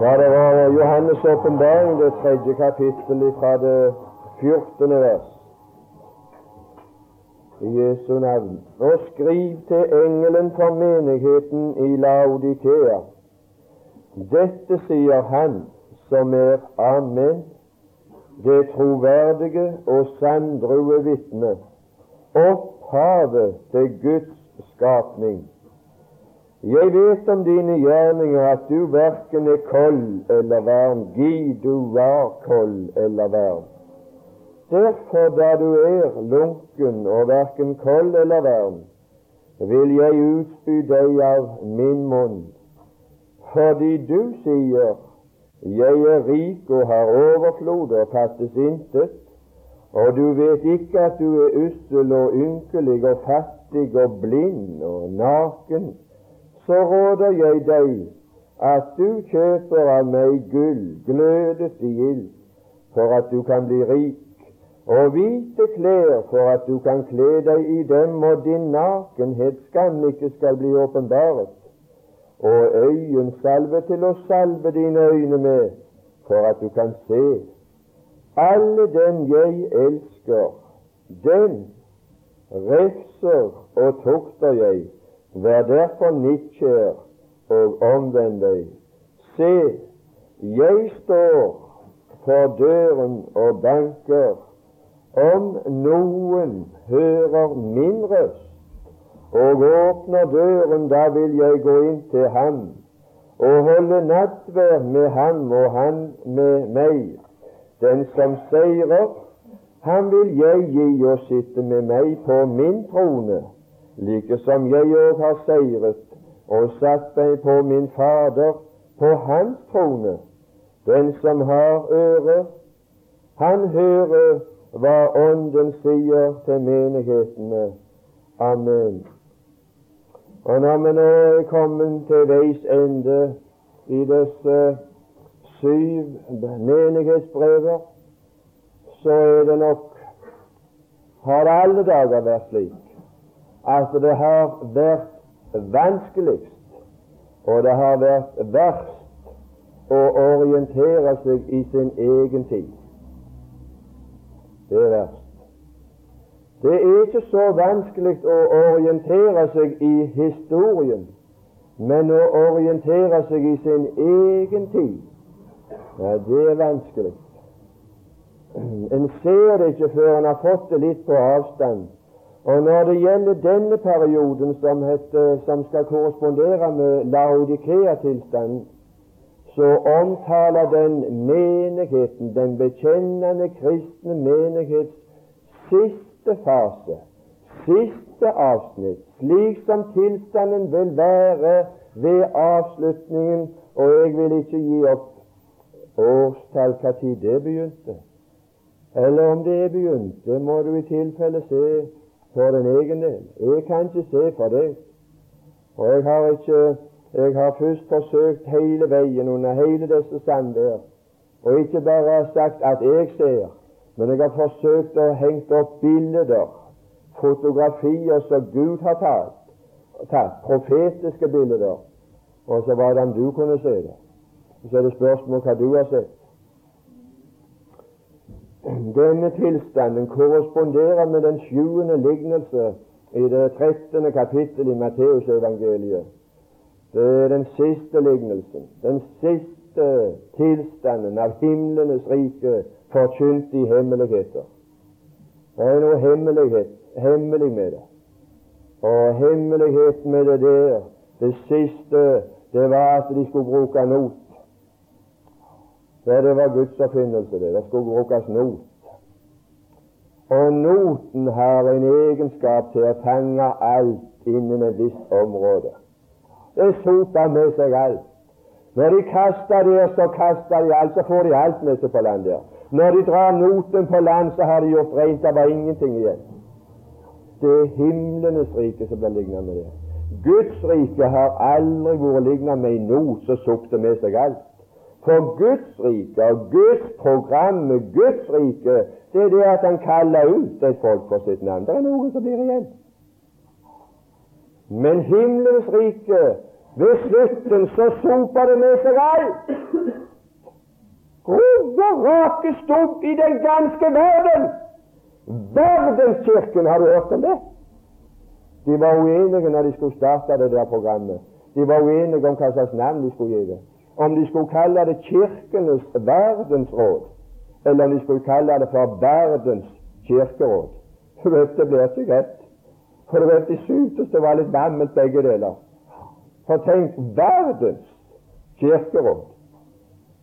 Ja, det var Johannes' åpenbaring, det tredje kapittel fra det fjortende vers. I Jesu navn. Og skriv til engelen for menigheten i Laudikea. Dette sier han som er Amen, det troverdige og sanndrue vitne, opphavet til Guds skapning jeg vet om dine gjerninger at du verken er kold eller varm. Gi du var kold eller varm. Derfor, da du er lunken og verken kold eller varm, vil jeg utspy deg av min munn. Fordi du sier, jeg er rik og har overflod og fattes intet, og du vet ikke at du er ussel og ynkelig og fattig og blind og naken så råder jeg deg at du kjøper av meg gull glødet i ild, for at du kan bli rik, og hvite klær for at du kan kle deg i dem, og din nakenhet skam ikke skal bli åpenbaret, og øyensalve til å salve dine øyne med, for at du kan se. Alle dem jeg elsker, den refser og tukter jeg, Vær derfor nidkjær og omvend deg. Se, jeg står for døren og banker. Om noen hører min røst og åpner døren, da vil jeg gå inn til ham og holde nattverd med ham og han med meg. Den som seirer, han vil jeg gi å sitte med meg på min trone like som jeg òg har seiret og satt meg på min Fader, på hans trone. Den som har øre, han hører hva Ånden sier til menighetene. Amen. Og når vi nå er kommet til veis ende i disse syv menighetsbrever, så er det nok Har det alle dager vært slik at det har vært vanskeligst, og det har vært verst å orientere seg i sin egen tid. Det er verst. Det er ikke så vanskelig å orientere seg i historien, men å orientere seg i sin egen tid, ja, det er vanskelig. En ser det ikke før en har fått det litt på avstand. Og når det gjelder denne perioden som, heter, som skal korrespondere med Laudikea-tilstanden, så omtaler den menigheten, den bekjennende kristne menighets siste fase, siste avsnitt, slik som tilstanden vil være ved avslutningen, og jeg vil ikke gi opp årstall når det begynte, eller om det er begynt, må du i tilfelle se for en egen del. Jeg kan ikke se for det. Og jeg har ikke jeg har først forsøkt hele veien under hele disse standarder, og ikke bare sagt at jeg ser, men jeg har forsøkt å hengt opp bilder, fotografier som Gud har tatt, tatt profetiske bilder, og så var det om du kunne se det. Så er det spørsmål hva du har sett. Denne tilstanden korresponderer med den sjuende lignelse i det trettende kapittel i Matteusevangeliet. Det er den siste lignelsen, den siste tilstanden av himlenes rike forkynt i hemmeligheter. Det er noe hemmelighet, hemmelig med det. Og hemmeligheten med det der, det siste, det var at de skulle bruke not. Det var Guds oppfinnelse, det. Det skulle brukes not. Og noten har en egenskap til å fange alt innen et visst område. Det soper med seg alt. Når de kaster der, så kaster de alt, så får de alt med seg på land der. Når de drar noten på land, så har de gjort rent, det var ingenting igjen. Det er himlenes rike som blir lignet med det. Guds rike har aldri vært lignet med en not som sukter med seg alt. For Guds rike og Guds program med Guds rike, det er det at han kaller ut et folk for sitt navn. Det er noen som blir igjen. Men himmelens rike, Ved slutten så soper det med seg alt. Hodet rake opp i den ganske verden. Verdenskirken, har du hørt om det? De var uenige når de skulle starte det der programmet. De var uenige om hva slags navn de skulle gi det. Om de skulle kalle det Kirkenes verdensråd, eller om de skulle kalle det for Verdens kirkeråd. Du vet, det blir ikke greit. For du vet, de syntes det var litt gammelt, begge deler. For tenk, verdens kirkeråd.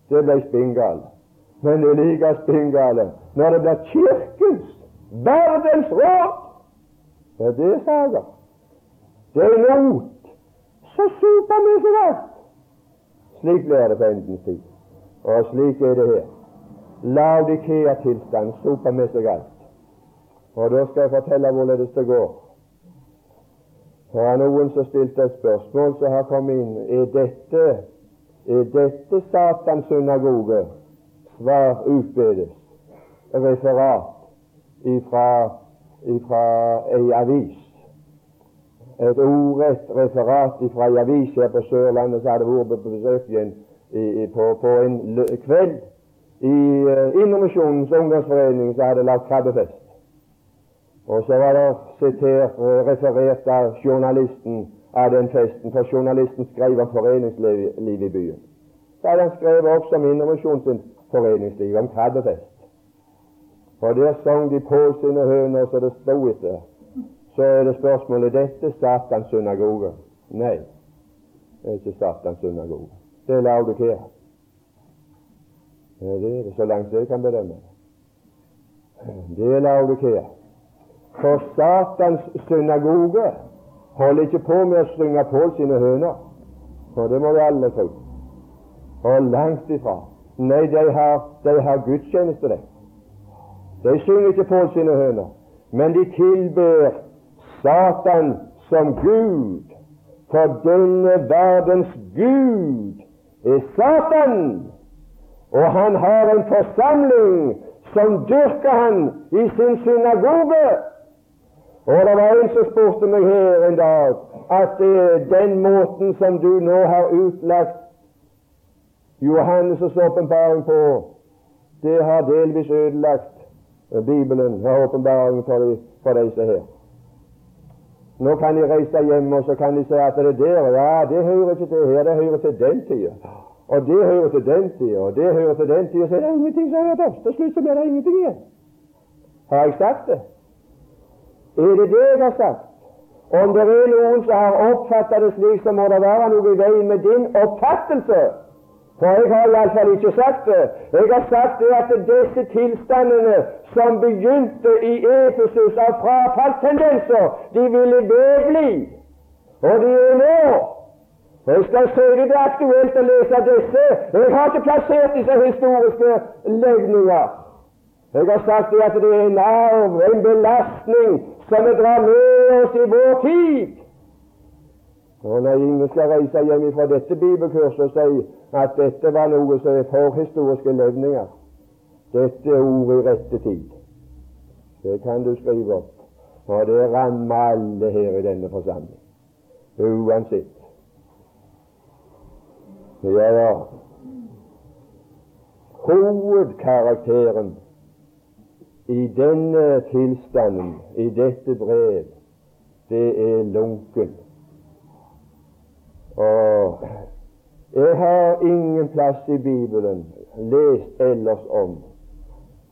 Det ble spinngale. Men det er like spingale når det blir Kirkens verdensråd. Det er saker. Det er not. Så vi seg alt. Slik ble det på endens tid. Og slik er det her. Laudikea-tilstand soper med seg alt. Og da skal jeg fortelle hvorledes det går. Det er noen som stilte et spørsmål som har kommet inn. Er dette, er dette Satans synagoge? Svar utbedes. Referat ifra, ifra ei avis. Et ordrett referat fra ei avis her på Sørlandet som hadde vært på besøk igjen på, på, en kveld i uh, Indremisjonens ungdomsforening som hadde lagt krabbefest. Og så var det sitert, referert av journalisten av den festen, for journalisten skrev om foreningslivet i byen. Så hadde han skrevet opp som Indremisjonens foreningsliv, om krabbefest. For der sang de på sine høner så det sto etter. Så er det spørsmålet dette Satans synagoge. Nei, det er ikke Satans synagoge. Det er Laudikea. Det er det, så langt jeg kan bedømme. Det er Laudikea. For Satans synagoge holder ikke på med å synge på sine høner, for det må vi alle tro. Og langt ifra. Nei, de har, de har gudstjeneste, de. De synger ikke på sine høner, men de tilber Satan som Gud. For denne verdens Gud er Satan, og han har en forsamling som dyrker han i sin synagoge. Og det var en som spurte meg her en dag at den måten som du nå har utlagt Johannes' åpenbaring på, det har delvis ødelagt Bibelen har åpenbaringen for, de, for disse her. Nå kan de reise hjem og så kan de si at det er der, ja, det hører ikke til her, det hører til den tida. Og det hører til den tida, og det hører til den tida. Så er det ingenting som hører til. Til slutt blir det ingenting igjen. Har jeg sagt det? Er det det jeg har sagt? Om det er noen som har oppfattet det slik, så må det være noe i veien med din oppfattelse. For jeg har iallfall ikke sagt det. Jeg har sagt det at disse tilstandene som begynte i Efesus av frafallstendenser, de ville vedbli. Og de er nå. Jeg skal si det er aktuelt å lese disse. Jeg har ikke plassert disse historiske legninger. Jeg har sagt det at det er en arv, en belastning, som vi drar med oss i vår tid. Og når ingen skal reise hjem fra dette bibelkurset og si at dette var noe som er forhistoriske levninger Dette er ordet i rette tid. Det kan du skrive opp. Og det rammer alle her i denne forsamling. Uansett. Ja, da. Hovedkarakteren i denne tilstanden, i dette brev, det er lunken. Og jeg har ingen plass i Bibelen lest ellers om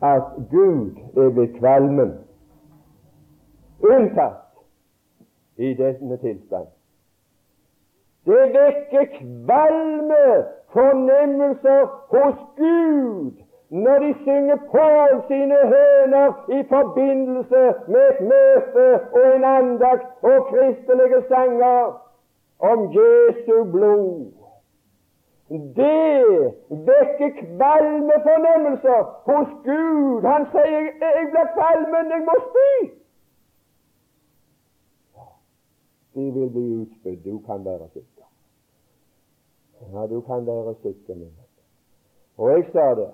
at Gud er ved kvalmen, unntatt i denne tilstand. Det vekker kvalme fornemmelser hos Gud når de synger på sine høner i forbindelse med et møte og en andakt og kristelige sanger om Jesu blod. Det vekker kvalme fornemmelser hos Gud. Han sier 'Jeg blir kvalmen, jeg må spy'. De vil bli utspydd. Du kan være sikker. Ja, du kan være sikker. Og jeg sa det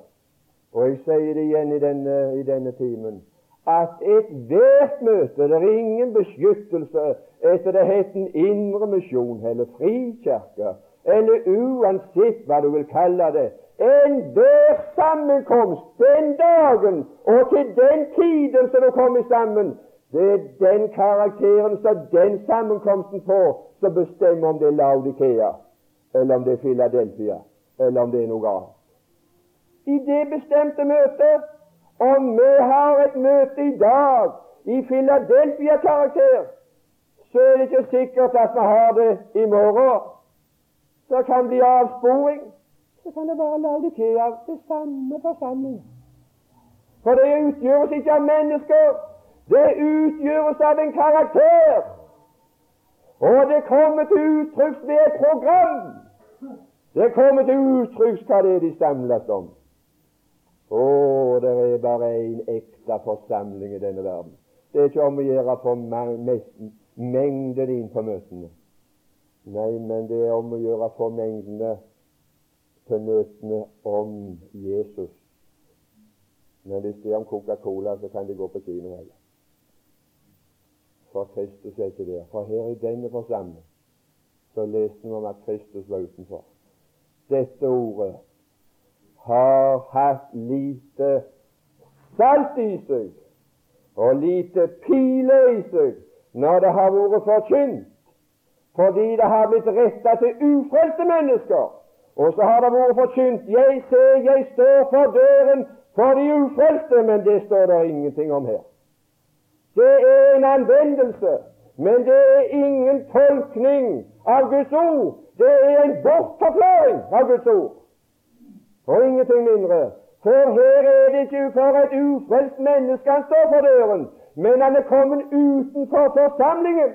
og jeg sier det igjen i denne, i denne timen, at ethvert møte Det er ingen beskyttelse etter det het en indre misjon eller frikirke, eller uansett hva du vil kalle det. Enhver sammenkomst den dagen og til den tiden som du kommer sammen, det er den karakteren som den sammenkomsten får, som bestemmer om det er Laudikea, eller om det er Philadelphia, eller om det er noe annet. I det bestemte møtet Om vi har et møte i dag i Philadelphia-karakter, så er det ikke sikkert at vi har det i morgen. Så kan det bli avsporing. Så kan det være Laudikea det samme forsamling. For det utgjøres ikke av mennesker, det utgjøres av en karakter. Og det kommer til uttrykk ved et program. Det kommer til uttrykk hva det er de samles om. Å, det er bare en ekte forsamling i denne verden. Det er ikke om å gjøre for mengden inn på møtene. Nei, men det er om å gjøre for mengdene til møtene om Jesus. Men hvis det er om Coca-Cola, så kan de gå på kino heller. For Kristus er ikke der. For her i denne forsamling så leste vi om at Kristus var utenfor. Dette ordet har hatt lite salt i seg og lite pile i seg når det har vært forkynt, fordi det har blitt retta til ufrelste mennesker. Og så har det vært forkynt 'Jeg ser, jeg står for døren for de ufrelste', men det står det ingenting om her. Det er en anvendelse, men det er ingen tolkning av Guds ord. Det er en bortforklaring av Guds ord, og ingenting mindre. For her er det ikke for et ufrelst menneske han står for døren, men han er kommet utenfor forsamlingen.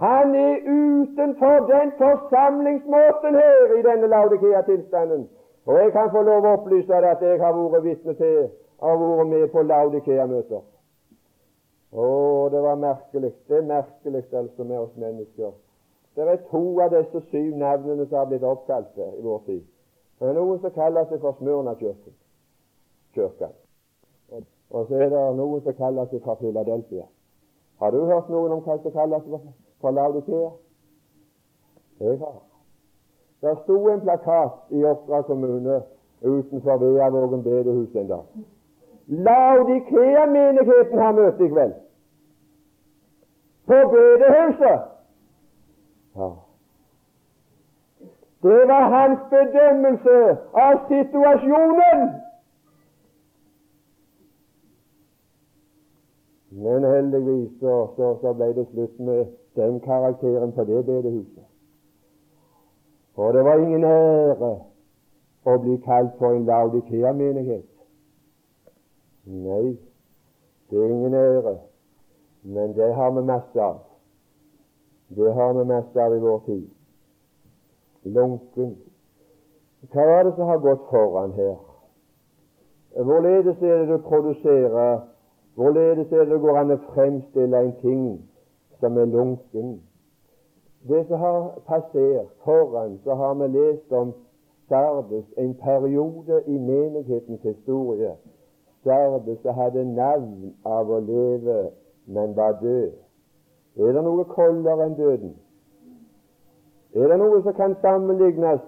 Han er utenfor den forsamlingsmåten her i denne Laudikea-tilstanden. Og jeg kan få lov å opplyse deg at jeg har vært vitne til og vært med på Laudikea-møter. Å, det var merkelig. Det er merkelig altså med oss mennesker. Det er to av disse syv navnene som har blitt oppkalt i vår tid. Det er noen som kaller seg for Smørna-kirken. Kirken. Og så er det noen som kaller seg for Philadelphia. Har du hørt noen om hva som kalles for Laudikea? Jeg har. Det sto en plakat i Oppdra kommune utenfor Veavågen bedehus en dag. Laudikea-menigheten har møte i kveld. På bedehuset. Ja. Det var hans bedømmelse av situasjonen. Men heldigvis så, så, så ble det slutt med den karakteren på det bedehuset. For det var ingen ære å bli kalt for en Laudikea-menighet. Nei, det er ingen ære, men det har vi masse av. Det har vi masse av i vår tid. Lunken. Hva er det som har gått foran her? Hvorledes er det du produsere? Hvorledes er det går an å fremstille en ting som er lunken? Det som har passert foran, så har vi lest om Sardes, en periode i menighetens historie Sardes som hadde navn av å leve, men var død. Er det noe koldere enn døden? Er det noe som kan sammenlignes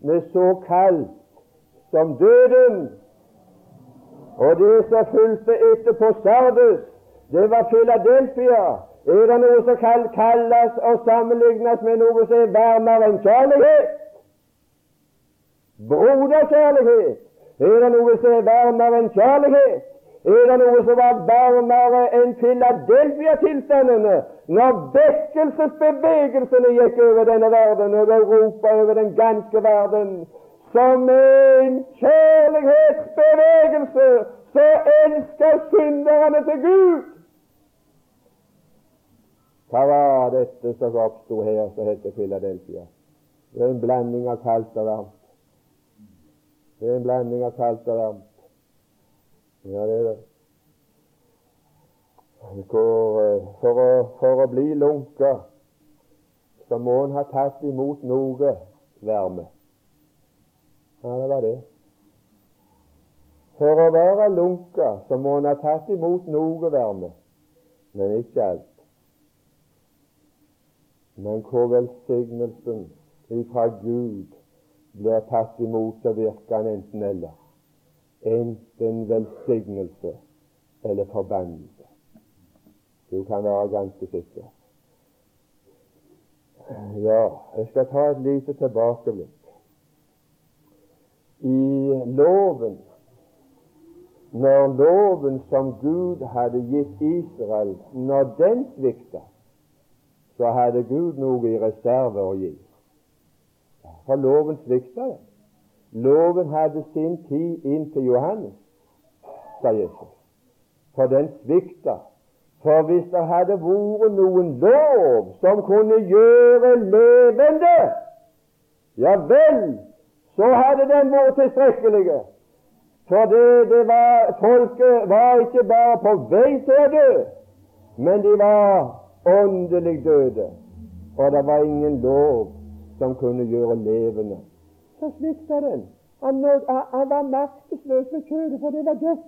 med så kaldt som døden? Og det som fulgte etterpå Sardes, det var Philadelphia. Er det noe som kan kalles og sammenlignes med noe som er varmere enn kjærlighet? Broderkjærlighet. Er det noe som er varmere enn kjærlighet? Er det noe som var varmere enn Philadelphia-tilstandene når vekkelsesbevegelsene gikk over denne verden, over Europa, over den ganske verden? Som en kjærlighetsbevegelse så elsker synderne til Gud. Hva var dette som oppsto her, som heter Philadelphia? Det er en blanding av kaldt og varmt. Det er en blanding av kaldt og varmt. Ja, det er det. For, eh, for, å, for å bli lunka så må en ha tatt imot noe varme. Ja, det var det. For å være lunka så må han ha tatt imot noe varme, men ikke alt. Men hvor velsignelsen ifra Gud blir tatt imot, så virker enten eller. Enten velsignelse eller forbannelse. Du kan være ganske sikker. Ja, jeg skal ta et lite tilbakeblikk. I loven, når loven som Gud hadde gitt Israel, når den svikta, så hadde Gud noe i reserve å gi. For loven svikta det. Loven hadde sin tid inn til Johannes, sa Jesus. For den svikta. For hvis det hadde vært noen lov som kunne gjøre levende, ja vel, så hadde den vært tilstrekkelig. For det, det var, folket var ikke bare på vei til å dø, men de var åndelig døde. Og det var ingen lov som kunne gjøre levende. Så svikta den. Han, han var maktesløs ved kjødet, for det var dødt.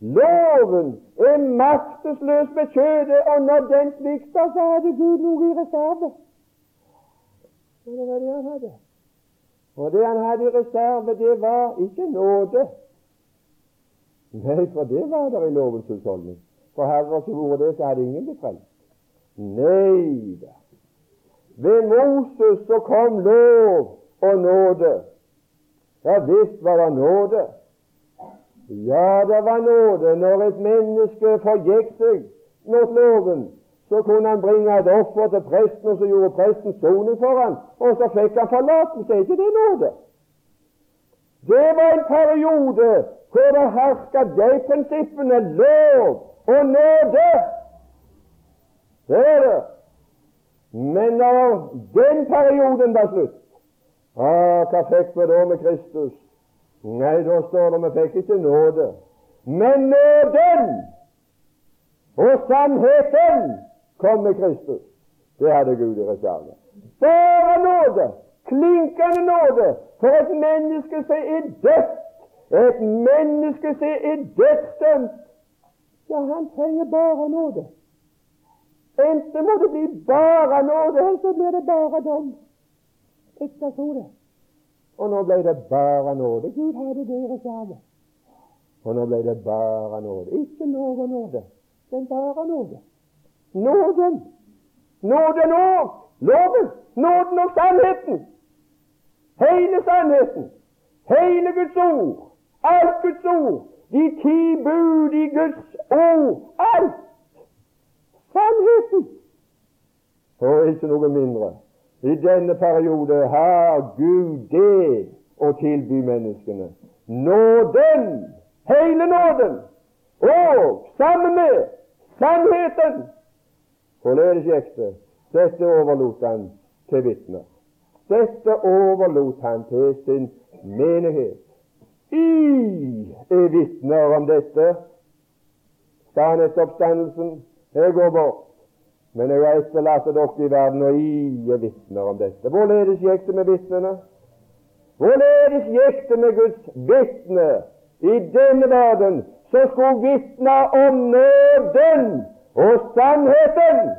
Loven er maktesløs med kjødet, og når den svikta, så hadde Gud noe i reserve. Og det var det han hadde. Og det han hadde i reserve, det var ikke nåde. Nei, for det var der i lovens husholdning. For det ikke vært det, så hadde ingen blitt frelst. Nei da. Ved Moses så kom lov og nåde. Ja visst var det nåde. Ja, det var nåde. Når et menneske forgikk seg mot loven, så kunne han bringe et offer til presten, og så gjorde presten soning for ham, og så fikk han forlatelse. Er ikke det nåde? Det var en periode hvor det herska de prinsippene lov og nåde. Det er det. Men når den perioden var slutt ah, Hva fikk vi da med Kristus? Nei, da står det vi fikk ikke nåde. Men nåden og sannheten kom med Kristus. Det hadde Gud i reserve. Bare nåde! Klinkende nåde for et menneske som er dødt. Et menneske som er dødsdømt. Ja, han trenger bare nåde. Enten må det bli bare nåde, eller så blir det bare dom. Ikke så det. Og nå ble det bare nåde. Gud hadde det i. Og nå ble det bare nåde. Ikke noe nåde, men bare nåde. Nåden. Nåden og Loven. Nåden og sannheten. Hele sannheten. Hele Guds ord. Alt Guds ord. De ti bud i Guds ord. Alt sannheten, og ikke noe mindre. I denne periode har Gud det å tilby menneskene. Nåden, hele nåden, og sammen med sannheten. Forledes gikk det? Dette overlot han til vitner. Dette overlot han til sin menighet. I er vitner om dette. Sannhetsoppstandelsen jeg går bort, men jeg har etterlatt dere i verden, og I er vitner om dette. Hvorledes gikk det med vitnene? Hvorledes gikk det med Guds vitne i denne verden, som skulle vitne om nåden og sannheten?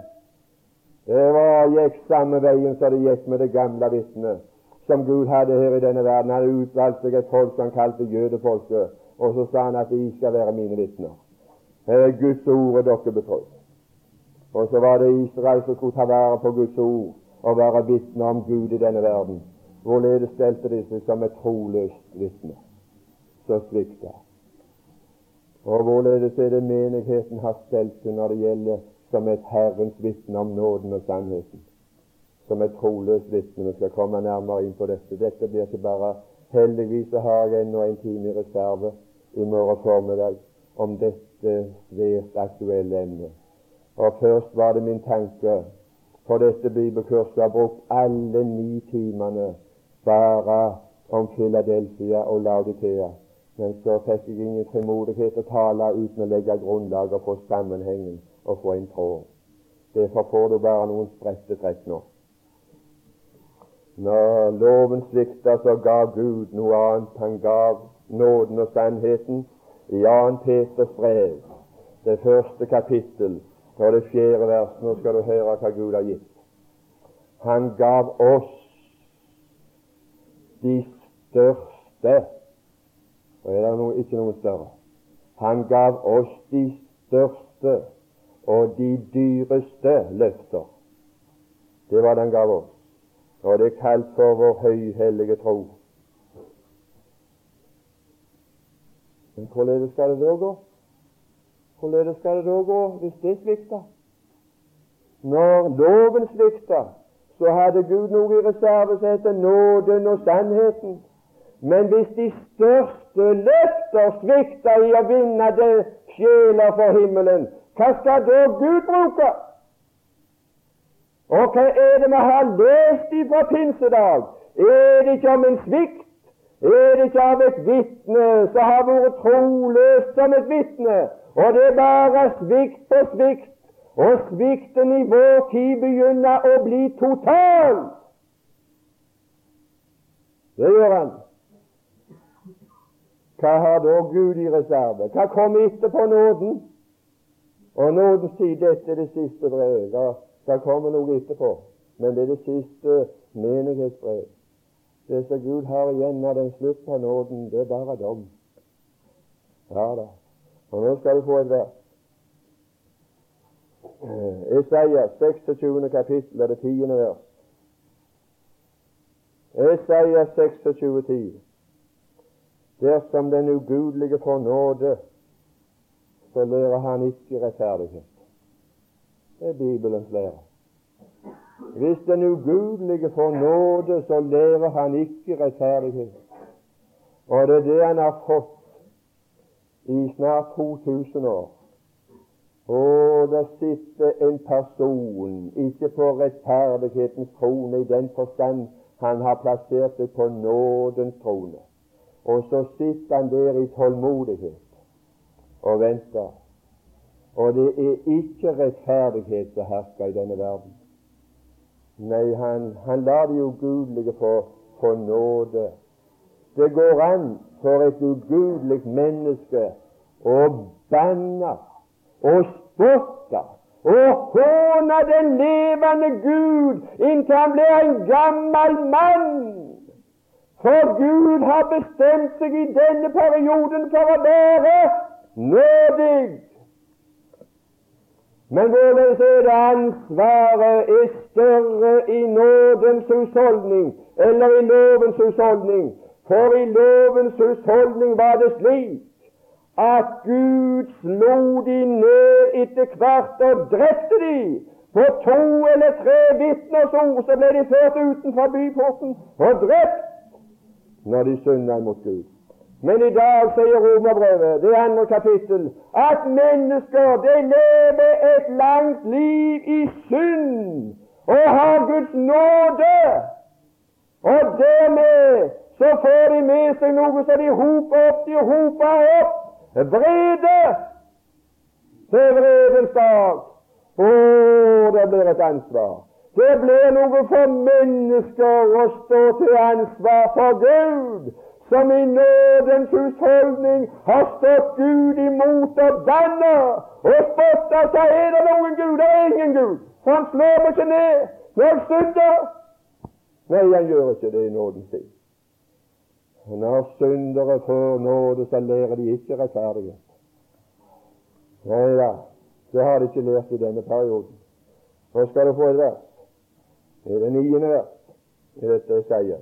Det var, gikk samme veien som det gikk med det gamle vitnet, som Gud hadde her i denne verden. Han utvalgte seg et folk som han kalte jødefolket, og så sa han at de skal være mine vitner. Her er Guds ord dere betrodd. Og så var det Israel som skulle ta vare på Guds ord og være vitner om Gud i denne verden. Hvorledes stelte de seg som et troløst vitne? Så svikta. Og hvorledes er det menigheten har stelt seg når det gjelder som et Herrens vitne om nåden og sannheten? Som et troløst vitne. Vi skal komme nærmere inn på dette. Dette blir ikke bare Heldigvis har jeg ennå en time i reserve i morgen formiddag om dette svært aktuelle emnet. Og først var det min tanke for dette bibelkurset å ha brukt alle ni timene bare om Philadelphia og Laudikea. Men så fikk jeg ingen frimodighet å tale uten å legge grunnlaget for sammenhengen og få en tråd. Derfor får du bare noen spredte trekk nå. Når loven svikta, så ga Gud noe annet. Han gav nåden og sannheten i 2. Peters brev, det første kapittel, og det fjerde vers. Nå skal du høre hva Gud har gitt. Han gav oss de største Og er det noe, ikke noen større? Han gav oss de største og de dyreste løfter. Det var det han gav oss. Og det er kalt for vår høyhellige tro. Men hvordan skal det da gå? Hvordan skal det da gå hvis det svikter? Når loven svikter, så hadde Gud noe i reserve som heter nåden og sannheten. Men hvis de største løfter svikter i å vinne det sjeler for himmelen, hva skal da Gud bruke? Og hva er det vi har lest fra pinsedag? Er det ikke om en svikt? Er det ikke av et vitne som har vært troløst som et vitne? Og det er bare svikt på svikt. Og svikten i vår tid begynner å bli total. Det gjør han. Hva har da Gud i reserve? Hva kommer etterpå nåden? Og nåden sier dette er det siste brevet. Det kommer noe etterpå, men det er det siste menighetsbrev. Det som Gud har igjen når den slutt av nåden, det er bare dom. Ja da. Og nå skal du få et vers. Esaias 26. kapittel er det tiende vers. Esaias 26, 10. Dersom den ugudelige får nåde, så lærer han ikke rettferdighet. Det er Bibelens lære. Hvis den ugudelige får nåde, så lærer han ikke rettferdighet. Og det er det han har fått i snart 2000 år. Og det sitter en person ikke på rettferdighetens trone i den forstand han har plassert seg på nådens trone. Og så sitter han der i tålmodighet og venter. Og det er ikke rettferdighet som hersker i denne verden. Nei, han, han lar de ugudelige få, få nåde. Det går an for et ugudelig menneske å banne og spotte og håne den levende Gud inntil han blir en gammel mann. For Gud har bestemt seg i denne perioden for å være nådig men hvorledes er det ansvaret er større i nådens husholdning eller i lovens husholdning? For i lovens husholdning var det slik at Gud slo de ned etter hvert og drepte de. På to eller tre vitners ord så ble de ført utenfor byporten og drept når de synda mot Gud. Men i dag sier Romerbrevet, det andre kapittel, at mennesker de lever et langt liv i synd og har Guds nåde. Og dermed så får de med seg noe som de hoper opp. De hoper opp vrede til vredens dag. Å, det blir et ansvar. Det blir noe for mennesker å stå til ansvar for Gud som i nådens husholdning har stått Gud imot og banna og spotta og sa er det noen Gud? Det er ingen Gud. Han slår meg ikke ned når jeg synder. Nei, han gjør ikke det i nådens tid. Når syndere får nåde, så lærer de ikke rettferdighet. Nei da, det har de ikke lært i denne perioden. Nå skal du få et vers. Det er det niende vers i dette sier.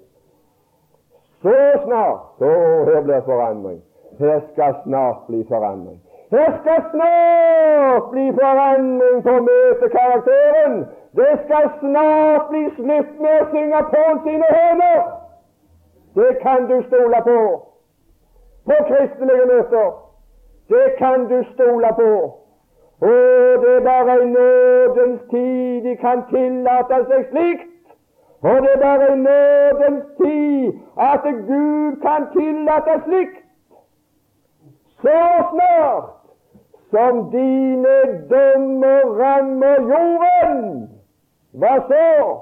Så snart Så her blir forandring. Her skal snart bli forandring. Her skal snart bli forandring på møtekarakteren. Det skal snart bli slutt med å synge på sine høner. Det kan du stole på. På kristelige møter. Det kan du stole på. Og det er bare i nådens tid de kan tillate seg slikt. Og det er bare i nødens tid at Gud kan tillate slikt. Så snart som dine dømmer rammer jorden, hva så?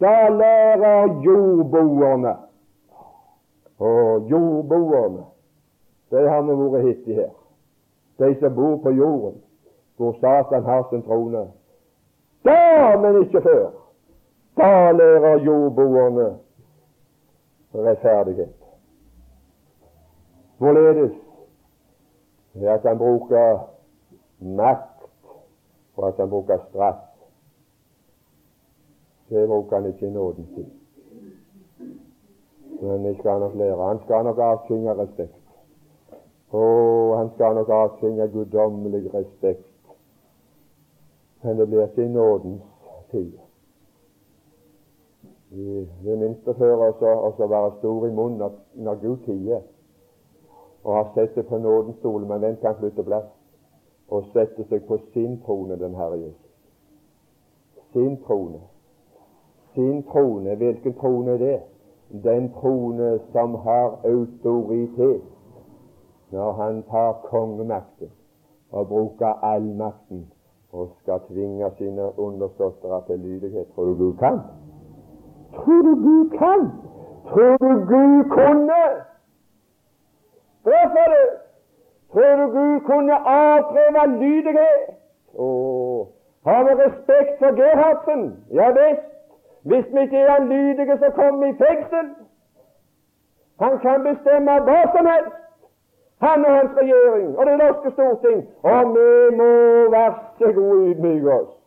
Da lærer jordboerne Og jordboerne, de har vi vært hittig her. De som bor på jorden, hvor Satan har sin trone. Da, men ikke før, da lærer jordboerne rettferdighet. Hvorledes? Ved at han bruker makt, og at han bruker straff. Det bruker han ikke i nåden tid. Men det skal han nok lære. Han skal nok avtvinge respekt. Og han skal nok avtvinge guddommelig respekt. Men det blir ikke i nådens tid. Det minste før å være stor i munnen når Gud tier, og har sett det på nådens stol, men den kan flytte plass? Og sette seg på sin trone, den Herre Jesus. Sin trone. Sin trone. Hvilken trone er det? Den trone som har autoritet når han tar kongemakten og bruker all makten og skal tvinge sine undersåttere til lydighet. Tror du Gud kan? Tror du Gud kan? Tror du Gud kunne? Straffe det! Tror du Gud kunne avprøve lydighet? Har vi respekt for Gerhardsen? Ja visst. Hvis vi ikke er lydige, så kommer vi i fengsel. Han kan bestemme hva som helst. Han og hans regjering og det norske storting. Og vi må være så gode ydmyke oss.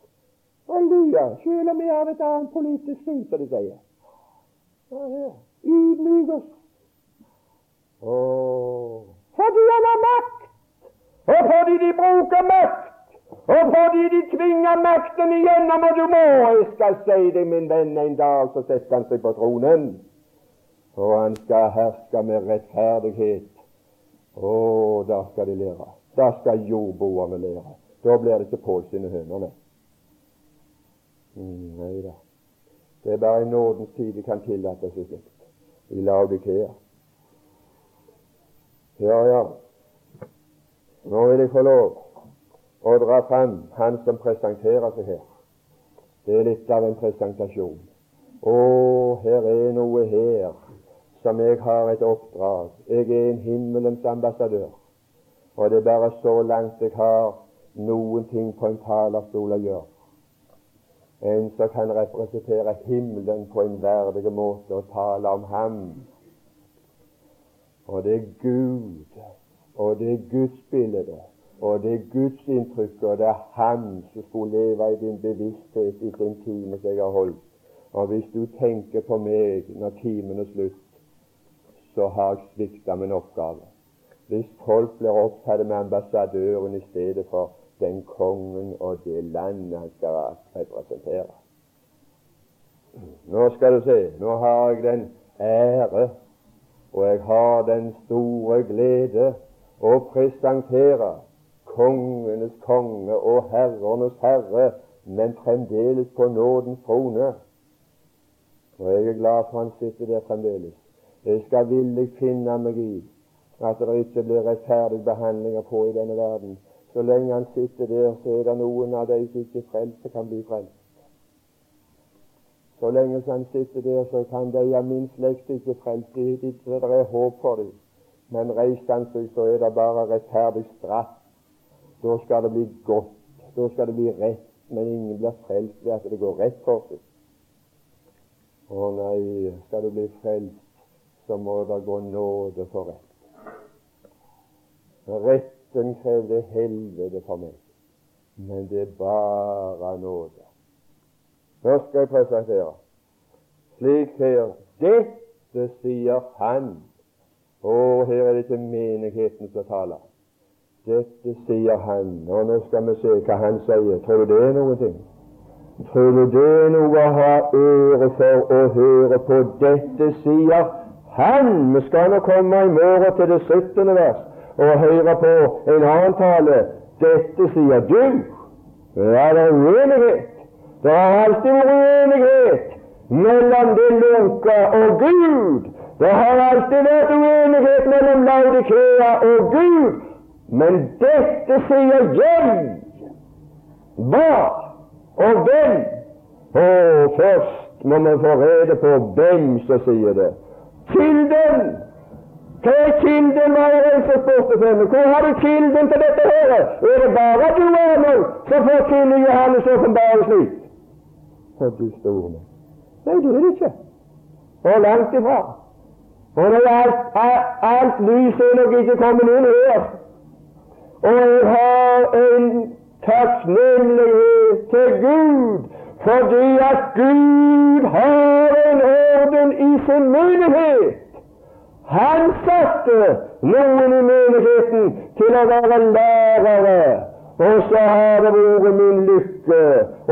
Halleluja. Selv om vi har et annet politisk syn, som de sier. Ydmyk oss. Oh. Fordi han har makt, og fordi de bruker makt, og fordi de tvinger makten igjennom, og du må Jeg skal si deg, min venn, en dag så setter han seg på tronen, og han skal herske med rettferdighet å, da skal de lære. Da skal jordboerne lære. Da blir det ikke høner, Mm, nei da. Det er bare i nådens tid de kan tillate seg slikt. I Laudikea. Ja, ja. Nå vil jeg få lov å dra fram han som presenterer seg her. Det er litt av en presentasjon. Å, her er noe her som jeg har et oppdrag. Jeg er en himmelens ambassadør. Og det er bare så langt jeg har noen ting på en talerstol å gjøre. En som kan representere himmelen på en verdig måte og tale om ham. Og det er Gud, og det er Guds bilde, og det er Guds inntrykk, og det er Han som skulle leve i din bevissthet i den time som jeg har holdt. Og hvis du tenker på meg når timen er slutt, så har jeg svikta min oppgave. Hvis folk blir opptatt med ambassadøren i stedet for den kongen og det landet han skal representere. Nå skal du se, nå har jeg den ære, og jeg har den store glede å presentere kongenes konge og herrenes herre, men fremdeles på nådens trone. Og jeg er glad for han sitter der fremdeles. Jeg skal villig finne meg i at det ikke blir rettferdig behandlinger på i denne verden. Så lenge han sitter der, så er det noen av de som ikke frelst, kan bli frelst. Så lenge han sitter der, så kan de av min slekt ikke frelst. Det er håp for dem. Men reiser han seg, så er det bare rettferdig straff. Da skal det bli godt. Da skal det bli rett. Men ingen blir frelst ved at det går rett for seg. Å nei, skal du bli frelst, så må det gå nåde for rett. rett. Retten krevde helvete for meg, men det er bare nåde. Nå skal jeg presentere slik her Dette sier Han. Og her er det ikke menigheten som taler. Dette sier Han. Og nå skal vi se hva Han sier. Tror du det er noe ting? Tror du det er noe å ha øre for å høre på? Dette sier han Vi skal nå komme i morgen til det 17. vers og høre på en annen tale. Dette sier du. Ja, det er uenighet. Det har alltid vært uenighet mellom det lunka og Gud. Det har alltid vært uenighet mellom Laudikea og Gud. Men dette sier jeg. Hva og hvem? Og først må vi få rede på hvem som sier det. Kilden Hva er kilden, var det en som spurte. Hvor har du kilden til dette her? Er det bare du er med som forkynner Johannes' åpenbaring slik? For du store meg. Nei, det er det ikke. Og langt ifra. Og når alt, alt, alt lys er nok ikke kommet inn her. Og jeg har en takknemlighet til Gud fordi at Gud har en orden i sin menighet. Han satte noen i menigheten til å være lærere, og så har det vært min lykke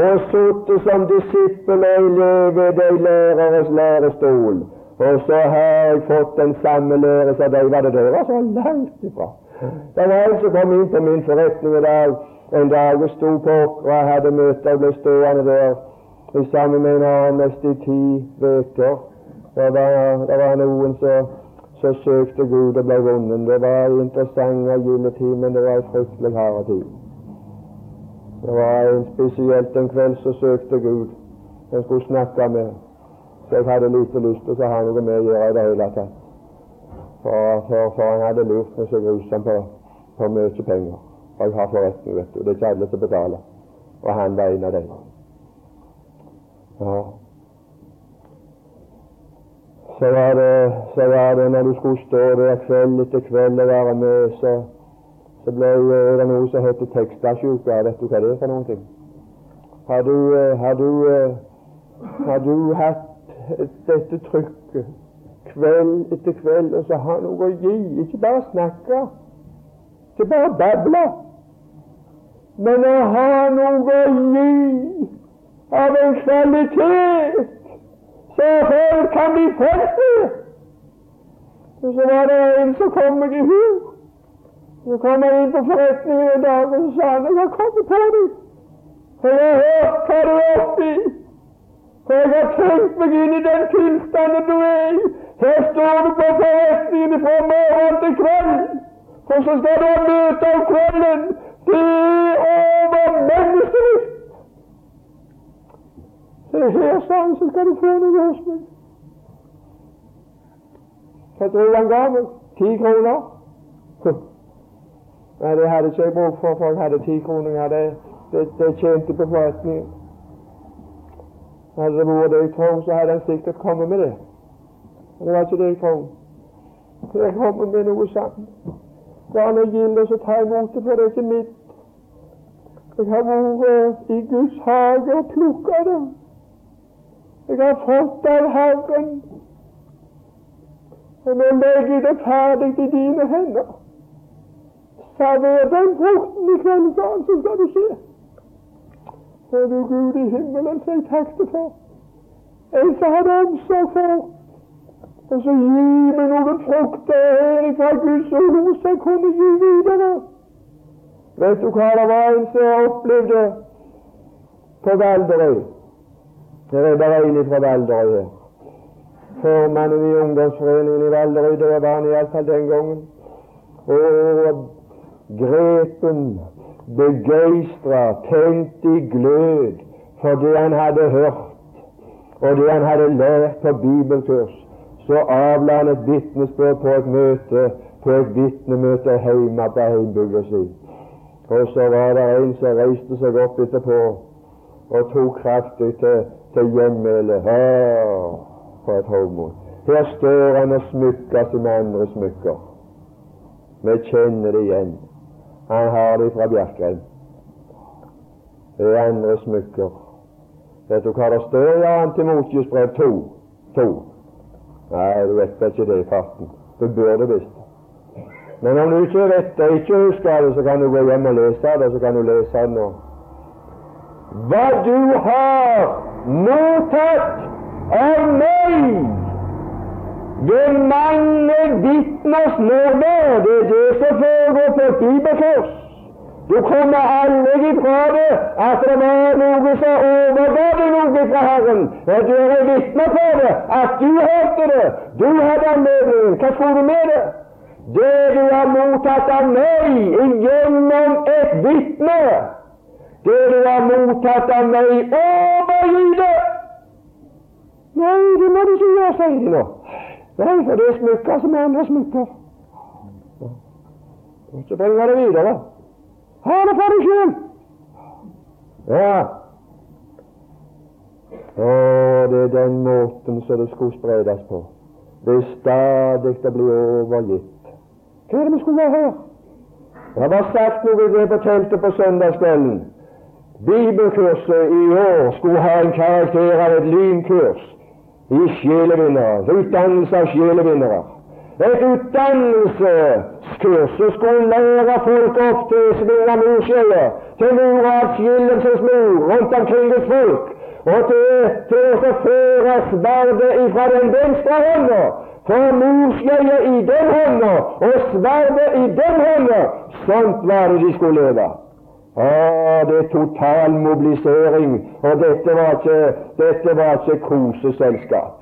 å sitte som disippel og elev ved de læreres lærestol. Og så har jeg fått den samme lære som de var det der. var så langt ifra. Det var en som kom inn på min forretning i dag en dag jeg sto på og jeg hadde møte og ble stående der sammen med en annen nesten i ti uker. Det var noen som så søkte Gud og ble vunnet. Det var en interessant og gilde men det var en fryktelig hard tid. Det var en spesielt en kveld så søkte Gud. Han skulle snakke med. Så jeg hadde lite lyst til å ha noe med å gjøre i det hele tatt. For, for, for han hadde lurt meg så grusomt på, på mye penger. Og jeg har forretning, vet du. Det er ikke alle som betaler. Og han var en av dem. Ja. Så var, det, så var det når du skulle stå der kveld etter kveld og være med, så, så ble det noe som heter tekstasjuke. Vet du hva det er for noen ting? Har du, har du, har du hatt dette trykket kveld etter kveld, og så har noe å gi? Ikke bare snakke, ikke bare bable, men å ha noe å gi av en kvalitet så folk kan bli frelst. Og så var det en som kom meg i hu. Så kom jeg inn på forretningen en dag og så sa han, 'Jeg har kommet på deg, for jeg har hørt hva du er oppi.' For jeg har tenkt meg inn i den tilstanden du er i. Her står du på forretningen fra morgen til kveld, og så skal du ha møte om kvelden. Det er over menneskelig. Se her, sa han, så skal du få noe hos meg. Hva tror du han ga meg? Ti kroner? Nei, det hadde ikke jeg bruk for, for jeg hadde ti kroner. Det, det, det tjente på forretningen. Hadde det vært det jeg tror, så hadde han sikkert kommet med det. Men det var ikke det jeg tror. Jeg kommer med noe sammen. Barna han gilde, så ta imot det, for det er ikke mitt. Jeg har vært i Guds hage og plukka det. Jeg har fått av Herren, og nå legger jeg det ferdig i dine hender. Server den frukten i kveld, sa han, så skal du se. For du Gud i himmelen, jeg takk til for. En som hadde omsorg for, og så gi meg noen frukter her fra Guds ord som jeg kunne gi videre. Vet du hva det var en som opplevde på Valderøy? Det er bare en fra Valderøy. Formannen i ungdomsforeningen i Valderøy, det var han iallfall den gangen. Og grepen, begeistra, tent i glød for det han hadde hørt, og det han hadde lært på bibelkurs, så avla han et vitnesbyrd på et møte, på et vitnemøte hjemme på heimbygda si. Og så var det en som reiste seg opp etterpå og tok kraftig til til gjenmæle. For et hovmod. Her står han og smykker som andre smykker. Vi kjenner det igjen. Han har det fra Bjerkreim. Det er andre smykker. Vet du hva det står i 2. Timotius brev 2? 2? Nei, du vet ikke det i farten. Du burde visst Men om du ikke vet det, ikke husker det, så kan du gå hjem og lese det, så kan du lese det nå. Hva du har mottatt av meg ved mange vitners nærvær. Det er det som foregår på et. Du kommer aldri ifra det at det var noe som overga deg noe fra Herren. Du er vitne på det, at du hørte det. Du hadde anledning. Hva skulle du med det? Det du har mottatt av meg gjennom et vitne, det du har mottatt av meg, overgi det! Nei, det må du ikke gjøre, sier de nå. Nei, for det er smykker som andre smykker. Så bringer det videre. Ha det for deg sjøl! Ja. Å, det er den måten som det skulle spredes på. Det er stadig å bli overgitt. Hva er det vi skulle være her? Det var sagt noe det på teltet på søndagskvelden. Bibelkurset i år skulle ha en karakter av et lynkurs i sjelevinnere, utdannelse av sjelevinnere. Et utdannelseskurs som skulle lære folk opp til å svinge murskjeer, til muravskillelsens mur rundt omkring hos folk, og til, til å føre sverdet ifra den venstre hånda, for murskjeet i den hånda og sverdet i den hånda. Sånt var det de skulle leve. Ah, det er total mobilisering, og dette var ikke, dette var ikke koseselskap.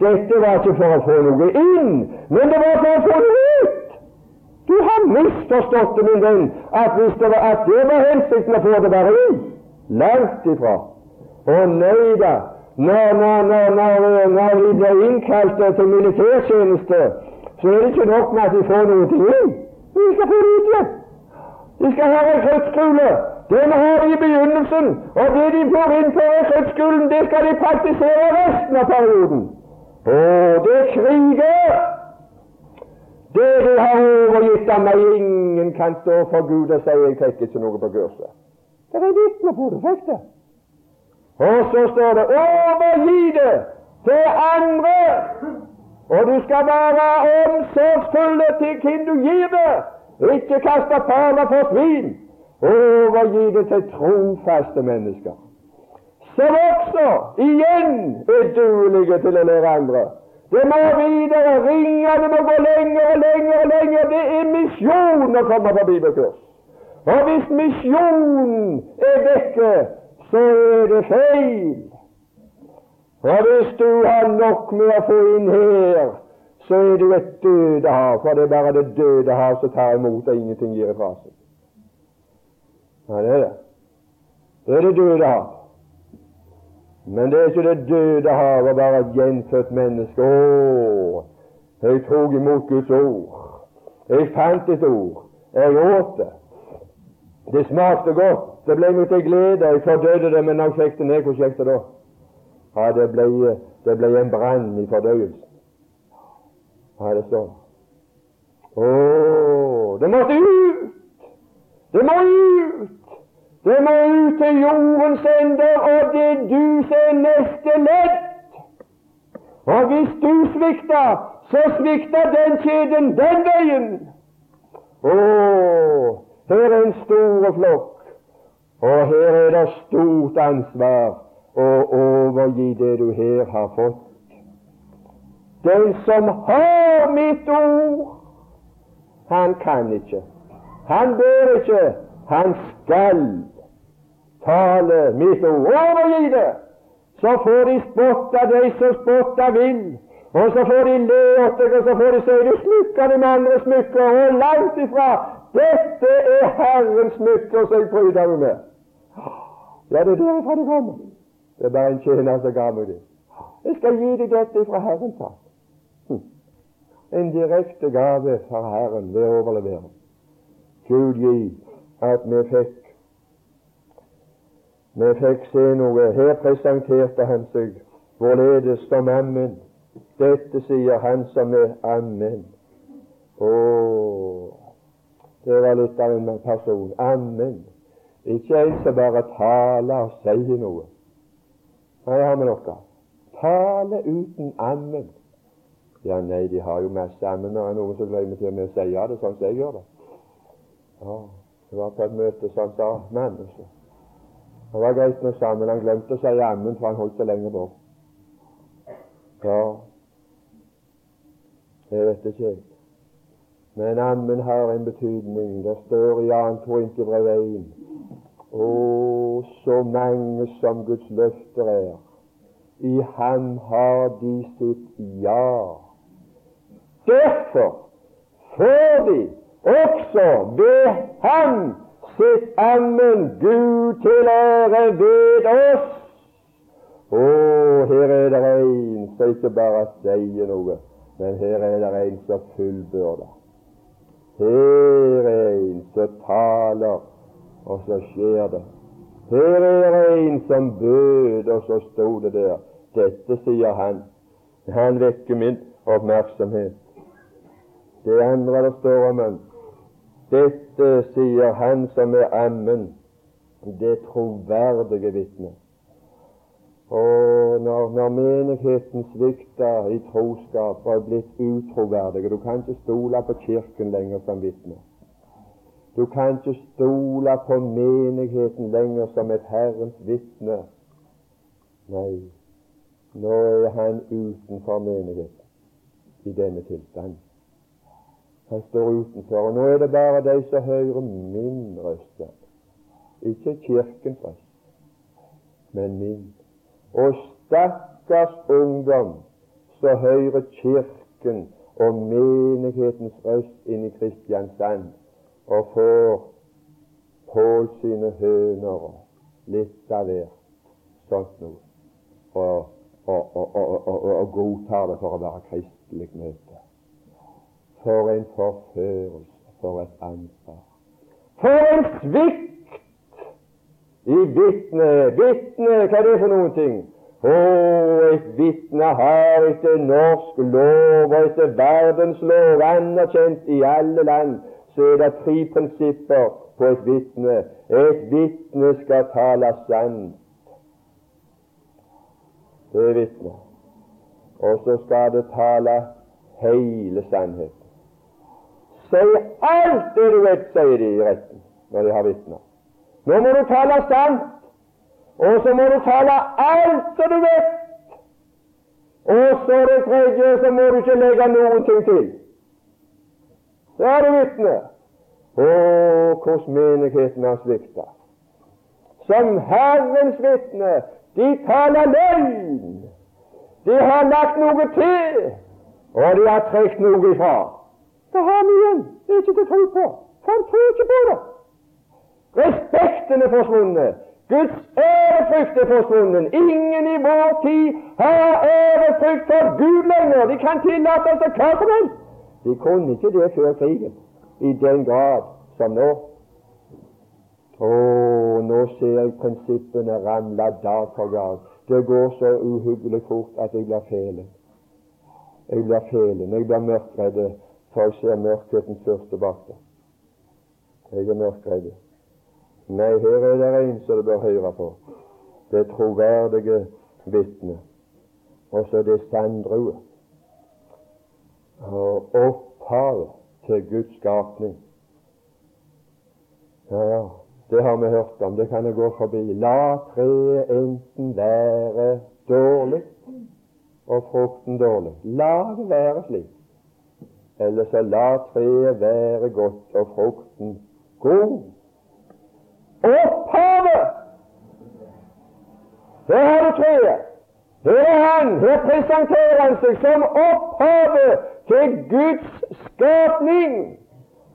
Dette var ikke for å få noe inn, men det var for å få noe ut. Du har misforstått det, min venn, at, hvis det var, at det var hensikten å få det bare inn. Langt ifra. Å nei da. Når, når, når, når, når vi blir innkalt til militærtjeneste, så er det ikke nok med at vi får noe inn. Vi skal få det ut igjen. De skal ha en rekruttskole. Den har de i begynnelsen, og det de får innføre i rekruttskolen, det skal de praktisere resten av perioden. Å, det er kriger! Det de har overgitt av meg, ingen kan stå for Gud og si jeg fikk ikke noe på kurset. Det er vitner på det, fikk det. Og så står det 'overgi det til andre', og du skal være omsorgsfull til hvem du gir det. Ikke kaste perler for svin. Overgi det til trofaste mennesker, som også igjen er duelige til å lære andre. Det må videre, ringene må gå lenger og lenger og lenger. Det er misjon å komme på bibelkurs. Og hvis misjonen er vekke, så er det feil. Og hvis du har nok med å få inn her, så er du et døde hav, for det er bare det døde hav som tar imot og ingenting gir ifra seg. Ja, det er det. Det er det døde hav. Men det er ikke det døde hav å være et gjenfødt menneske. Å, jeg tok imot Guds ord. Jeg fant et ord. Jeg åt det. Det smakte godt. Det ble meg til glede. Jeg fordøyde det, men når jeg fikk det ned, hvor kjekt det da? Ja, det ble, det ble en brann i fordøyelsen. Ja, det står Å, det måtte ut! Det må ut! Det må ut til jordens ender, og det du er neste ledd. Og hvis du svikter, så svikter den kjeden den veien. Å, her er en stor flokk, og her er det stort ansvar å overgi det du her har fått. Den som har mitt ord, han kan ikke. Han bør ikke. Han skal tale mitt ord. Overgi det! Så får de spotte de som spotte vil. Og så får de le av deg, og så får de si du smykker det med andre smykker. Og langt ifra. Dette er Herrens smykker som jeg pryder meg med. Ja, det er derfra det kommer. Det er bare en tjener som ga meg det. Jeg skal gi deg dette fra Herren, sa en direkte gave fra Herren ved overlevering. Gud gi at vi fikk vi fikk se noe. Her presenterte han seg hvorledes som Amen. Dette sier han som er Amen. Å, det var litt av en person. Amen. Ikke en som bare taler og sier noe. Nei, har vi noe. Tale uten ammen. Ja, nei, de har jo masse sammen. Det er noen som glemmer til å si det sånn som jeg gjør det. Ja, Det var på et møte sånn sa mannen. Så. Det var greit med sammen. Han glemte å si ammen, for han holdt seg lenger bort. Ja, jeg vet ikke jeg. Men ammen har en betydning. Det står i 2. Korinterbrev 1 Å, så mange som Guds løfter er, i ham har de sitt ja. Derfor får de også ved Ham sitt ammen Gud til ære ved oss. Å, her er det en som ikke bare sier noe, Men her er det en som fullbyrder. Her er en som taler, og så skjer det. Her er en som bød, og så sto det der. Dette sier han. Han vekker min oppmerksomhet. Det andre det står om han. Dette sier han som er ammen, det troverdige vitne. Og når, når menigheten svikter i troskap og er blitt utroverdige Du kan ikke stole på Kirken lenger som vitne. Du kan ikke stole på menigheten lenger som et Herrens vitne. Nei, nå er han utenfor menigheten i denne tilstand. Han står utenfor, og nå er det bare de som hører min røst. Ikke Kirkens røst, men min. Og stakkars ungdom som hører Kirken og menighetens røst inn i Kristiansand og får Pål sine høner litt av hvert sånt noe, og, og, og, og, godtar det for å være kristelig møte. For en forførelse, for et ansvar. For en svikt i vitnet! Vitne, hva er det for noen ting? Å, et vitne har etter norsk lov og etter verdens lov, anerkjent i alle land, så er det tre prinsipper på et vitne. Et vitne skal tale sant. Det er vitne. Og så skal det tale hele sannheten. Si alt det du vet, sier de i retten når de har vitner. Nå må du tale sant, og så må du tale alt som du vet. Og så det tredje, så må du ikke legge noen ting til. Så er du vitne. Å, hvordan menigheten har svikta. Som Herrens vitne. De taler løgn. De har lagt noe til, og de har trukket noe ifra. Da har vi igjen. Det er ikke til å tro på. Folk tror ikke på det. Respekten er forsvunnet. Guds ærefrykt er forsvunnet. Ingen i vår tid har ærefrykt for Gud lenger. De kan tillate seg hva som helst. De kunne ikke det før krigen i den grad som nå. Å, nå ser jeg prinsippene ramle dag for dag. Det går så uhyggelig fort at jeg blir fælen. Jeg blir fælen, Jeg blir mørkredd jeg ser mørkheten første bak det. Jeg er mørkredd. Nei, her er det en som du bør høre på. Det troverdige vitnet. Og så det sanddrue. Og opphavet til Guds skapning. Ja, ja, det har vi hørt om. Det kan jeg gå forbi. La treet enten være dårlig og frukten dårlig. La det være slik. Eller så la treet være godt og frukten god. Opphavet! Her har du treet. Her er han. Her presenterer han seg som opphavet til Guds skapning.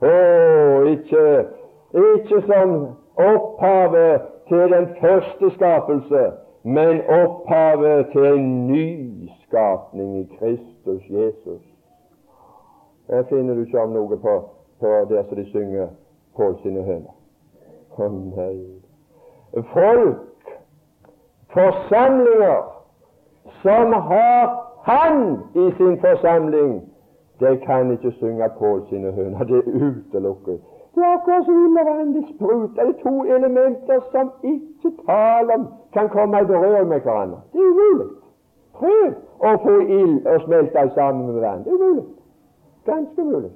Å, ikke, ikke som opphavet til den første skapelse, men opphavet til en ny skapning i Kristus Jesus. Her finner du ikke om noe på, på der som de synger Pål sine høner. Å oh, nei. Folk, forsamlinger, som har Han i sin forsamling, de kan ikke synge Pål sine høner. Det er utelukket. Det er akkurat som vil sprut. Det to elementer som ikke taler kan komme i berøring med hverandre. Det er umulig. Prøv å få ild og smelte sammen med vann. Det er umulig. Ganske mulig.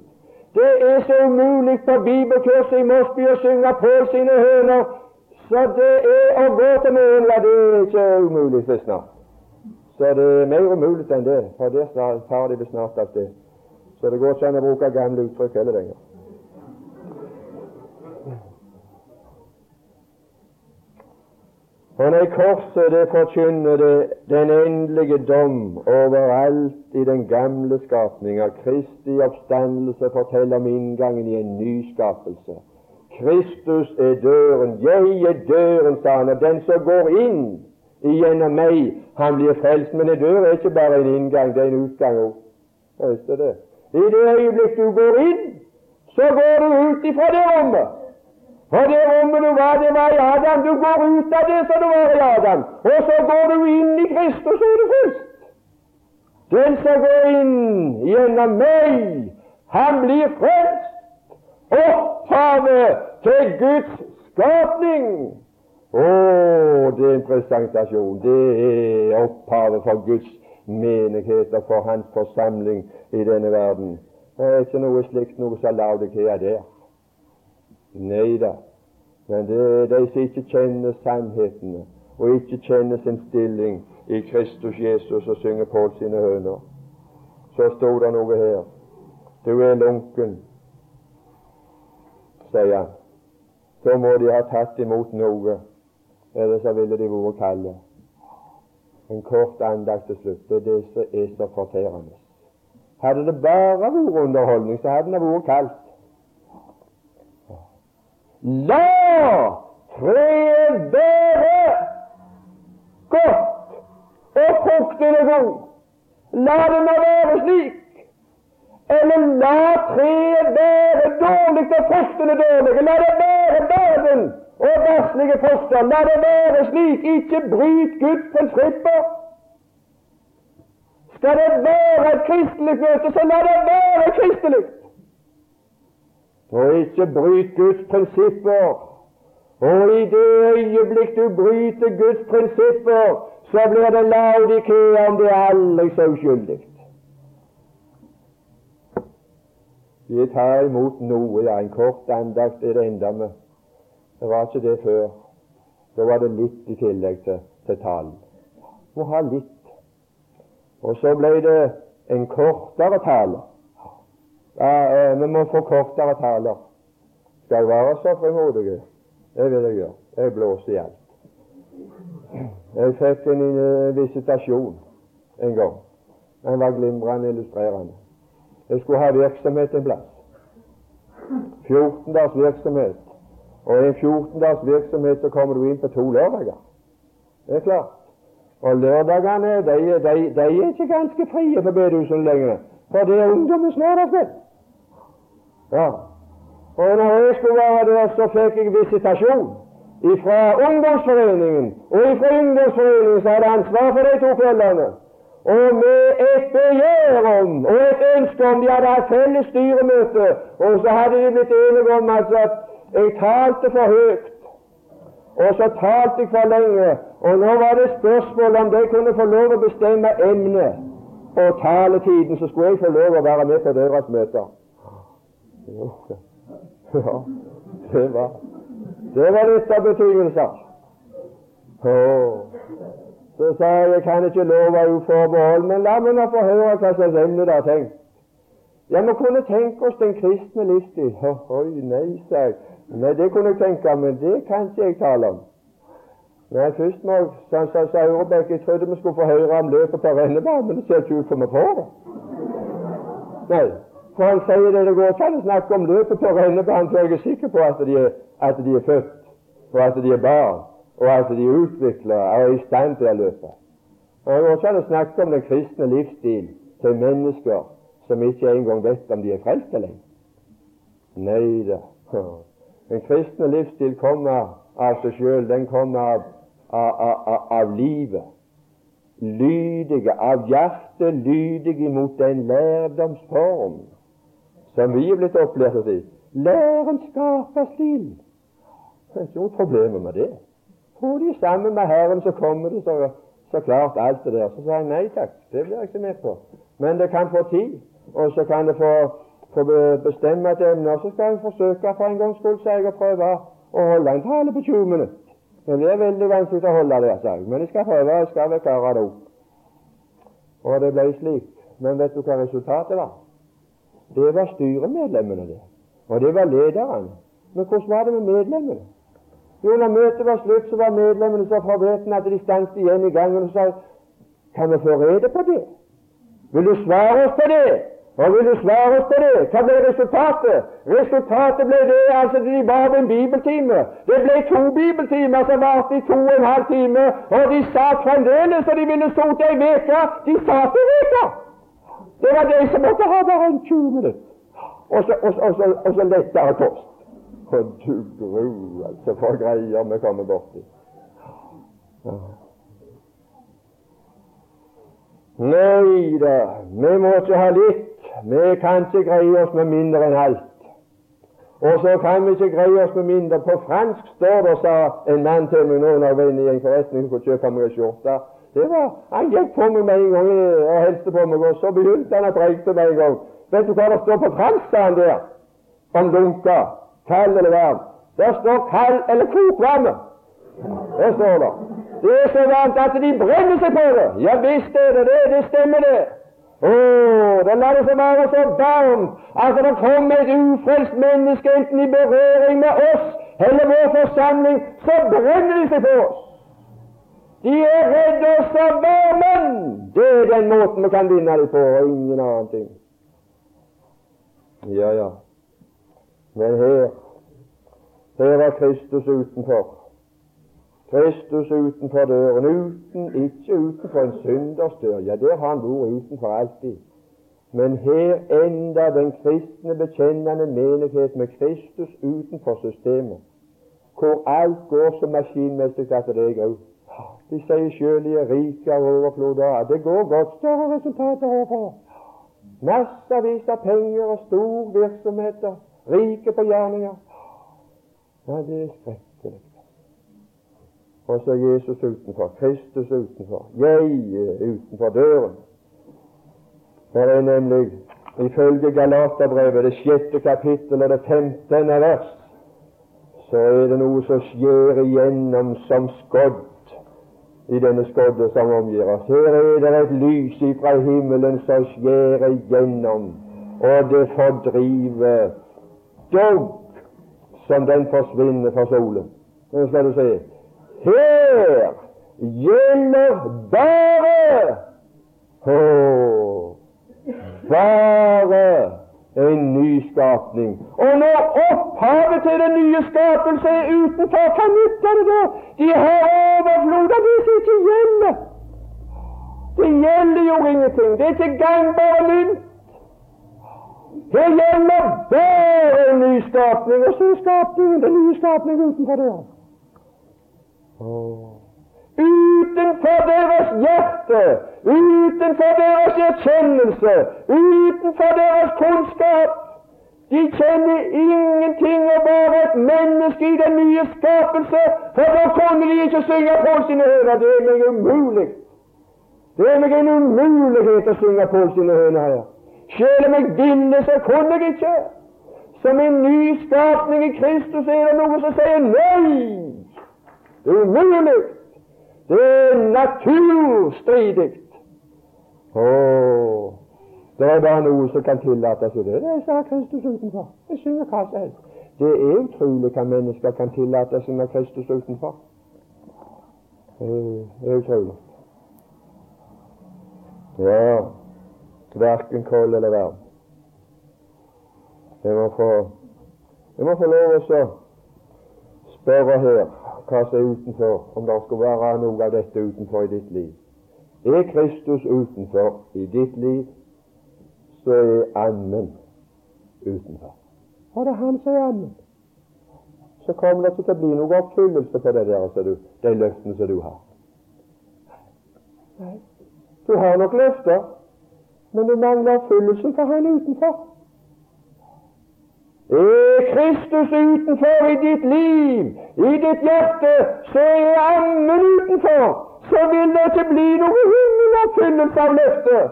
Det er så umulig på bibelkurset i Mosby å synge på sine høner, så det er å gå til møen, ja, det er ikke umulig visstnok. Så det er mer umulig enn det, for der tar de det snart alt det. Så det går ikke an å bruke gamle uttrykk heller lenger. For når korset det forkynner det den endelige dom overalt i den gamle skapning. Av Kristi oppstandelse forteller om inngangen i en ny skapelse. Kristus er døren. Jeg er døren, sa han. Og den som går inn igjennom meg, han blir frelst. Men en dør er ikke bare en inngang, det er en utgang òg. I det øyeblikk du går inn, så går du ut ifra det rommet. For det rommet du var, det var i Adam. Du går ut av det som du var i Adam, og så går du inn i Kristus, så er du frelst. Den som går inn gjennom meg, han blir frelst. Opphavet til Guds skapning. Å, det er en presentasjon. Det er opphavet for Guds menighet og for Hans forsamling i denne verden. Det er ikke noe slikt noe som Laudikea der. Nei da. Men det er de som ikke kjenner sannhetene, og ikke kjenner sin stilling i Kristus Jesus og synger Pål sine høner. Så sto det noe her. Du er lunken, sier han. Så må de ha tatt imot noe, ellers så ville de vært kalde. En kort andakt til slutt. Det er det som er så forterrende. Hadde det bare vært underholdning, så hadde det vært kaldt. La treet være godt og fruktene god. La det nå være slik. Eller la treet være dårlig og fruktene dårlig. La det være verden og varslige foster. La det være slik. Ikke bryt Guds prinsipper. Skal det være et kristelig møte, så la det være kristelig. Og ikke bryt Guds prinsipper. Og i det øyeblikk du bryter Guds prinsipper, så blir det Laudikea om det er aldri så uskyldig. Vi tar imot noe, ja, en kort andakt er det enda med. Det var ikke det før. Da var det litt i tillegg til, til talen. Må ha litt. Og så ble det en kortere tale. Ja, eh, vi må få kortere taler. Skal jeg være så frimodig? Det vil jeg gjøre. Jeg blåser i alt. Jeg fikk en uh, visitasjon en gang. Den var glimrende illustrerende. Jeg skulle ha virksomhet en plass. 14 dags virksomhet. Og i en 14 dags virksomhet så kommer du inn på to lørdager. Det er klart. Og lørdagene de, de, de er ikke ganske frie på bedehusene lenger, for det er ungdommens lørdagsfest. Ja. Og når jeg skulle være der, så fikk jeg visitasjon fra ungdomsforeningen. Og fra ungdomsforeningen så hadde ansvar for de to kveldene. Og med et begjær om og et ønske om De hadde hatt felles styremøte, og så hadde de blitt enige om at jeg talte for høyt. Og så talte jeg for lenge. Og nå var det spørsmål om de kunne få lov å bestemme emnet og taletiden, så skulle jeg få lov å være med på deres møter. Jo, ja, det var det var litt av betingelser. Så sa jeg jeg kan ikke love uforbehold, men la meg nå få høre hva slags emne dere har tenkt. Ja, vi kunne tenke oss den kristne livsstil. Oi, nei, sa jeg. Nei, det kunne jeg tenke, men det kan ikke jeg tale om. Nei, først må jeg, sa Aurebekk, jeg trodde vi skulle få høre om løpet på rennebanen, men det ser ikke ut som vi får det. Nei, for han sier det det går ikke an å snakke om løpet på rennebanen før jeg er sikker på at de er, at de er født, og at de er barn, og at de er utvikla og er i stand til å løpe. Og Det går ikke an å snakke om den kristne livsstil til mennesker som ikke engang vet om de er frelst lenger. Nei da. Den kristne livsstil kommer av seg sjøl. Den kommer av, av, av, av livet lydige, av hjertet lydige mot den lærdomsform som vi er blitt opplært til. Læren skaper stil. Det er ikke noe problemer med det. Får de sammen med Herren, så kommer det så, så klart alt det der. Så sa jeg nei takk, det blir jeg ikke med på. Men det kan få tid, og så kan det få, få bestemme et emne, og så skal en forsøke for en gangs skyld, sa jeg, å prøve å holde en tale på 20 minutter. Men det er veldig vanskelig å holde det, sa jeg. Men jeg skal prøve, jeg skal vel klare det opp. Og det ble slik. Men vet du hva resultatet var? Det var styremedlemmene, det. Og det var lederen. Men hvordan var det med medlemmene? Jo, når møtet var slutt, så var medlemmene så forvetne at de stanset igjen i gangen og sa Kan vi få rede på det? Vil du svare oss på det? Og vil du svare oss på det? Hva ble resultatet? Resultatet ble det altså de ba om en bibeltime. Det ble to bibeltimer som varte i to og en halv time, og de sa fremdeles, at de ville sote ei uke. De sa til uke. Det var de som måtte ha bare en 20 minutter. Og så, og, og, og, lettere kost. Og du gru, altså, for greier vi kommer borti. Nei da, vi må ikke ha litt. Vi kan ikke greie oss med mindre enn alt. Og så kan vi ikke greie oss med mindre. På fransk står det, sa en mann til meg nå når jeg var inne i en forretning og kjøpe meg en skjorte. Det var, Han gikk på meg med en gang og hilste på meg, og så begynte han å preike med en gang. Vet du hva det står på fransk, sa han der, om lunka, Kald eller varm? Der står kald eller kokvarme. Det står det. Det er så varmt at de brenner seg på det. Ja visst er det det. Det stemmer, det. Å, det lar seg være så varmt at det kommer et ufrelst menneske enten i berøring med oss eller vår forsamling, så brenner de seg på oss. De er redde oss av varmen. Det er den måten vi kan vinne dem på, og ingen annen ting. Ja, ja. Men her her er Kristus utenfor. Kristus utenfor døren, uten, ikke utenfor en synders dør. Ja, der har han vært utenfor alltid. Men her enda den kristne, bekjennende menighet med Kristus utenfor systemet, hvor alt går så maskinmessig at det er grunn. De sier sjøl de er rike av overflod. Det går godt. Større resultater overfor. Massevis av penger og stor virksomheter. Rike på gjerninger. Ja, det er skrekkelig. Og så Jesus utenfor, Kristus utenfor, jeg utenfor døren. Det er nemlig ifølge Galaterbrevet, det sjette kapittel og det femtende vers, så er det noe som skjer igjennom som skodd i denne skodde som omgir oss. Her er det et lys ifra himmelen som skjærer igjennom, og det fordriver dog som den forsvinner for solen. Nå skal du se her gjelder bare oh, bare en nyskapning. Og når opphavet til den nye skapelse er utenfor, hva nytter det da? De har overflod av det som ikke gjelder. Det gjelder jo ingenting. Det er ikke gangbare mynt. Det gjelder bare en nyskapning, og så skapningen den nye skapningen utenfor der. Oh. Utenfor deres hjerte, utenfor deres erkjennelse, utenfor deres kunnskap. De kjenner ingenting og bare et menneske i den nye skapelse, for da kunne de ikke synge på sine høner. Det er meg umulig. Det er meg en umulighet å synge på sine høner. Selv om jeg ville, så kunne jeg ikke. Som en ny skapning i Kristus er det noe som sier nei. Det er umulig. Det er naturstridig. Å, det er bare noe som kan tillate i det. Det sa Kristus utenfor. Jeg synger hva som helst. Det er utrolig hva mennesker kan tillate seg når Kristus utenfor. Det er utrolig. Ja, verken kold eller varm. Jeg må få, jeg må få lov å spørre her hva som er utenfor, om det skulle være noe av dette utenfor i ditt liv. Er Kristus utenfor i ditt liv, så er Anden utenfor. Og det er Han som er Anden. Så kommer det til å bli noe oppfyllelse på det der, du, de løftene som du har. Du har nok løfter, men du mangler oppfyllelsen for Han utenfor. Er Kristus utenfor i ditt liv, i ditt hjerte, så er ammen utenfor. Så vil det ikke bli noe himmeloppfyllelse av løftet.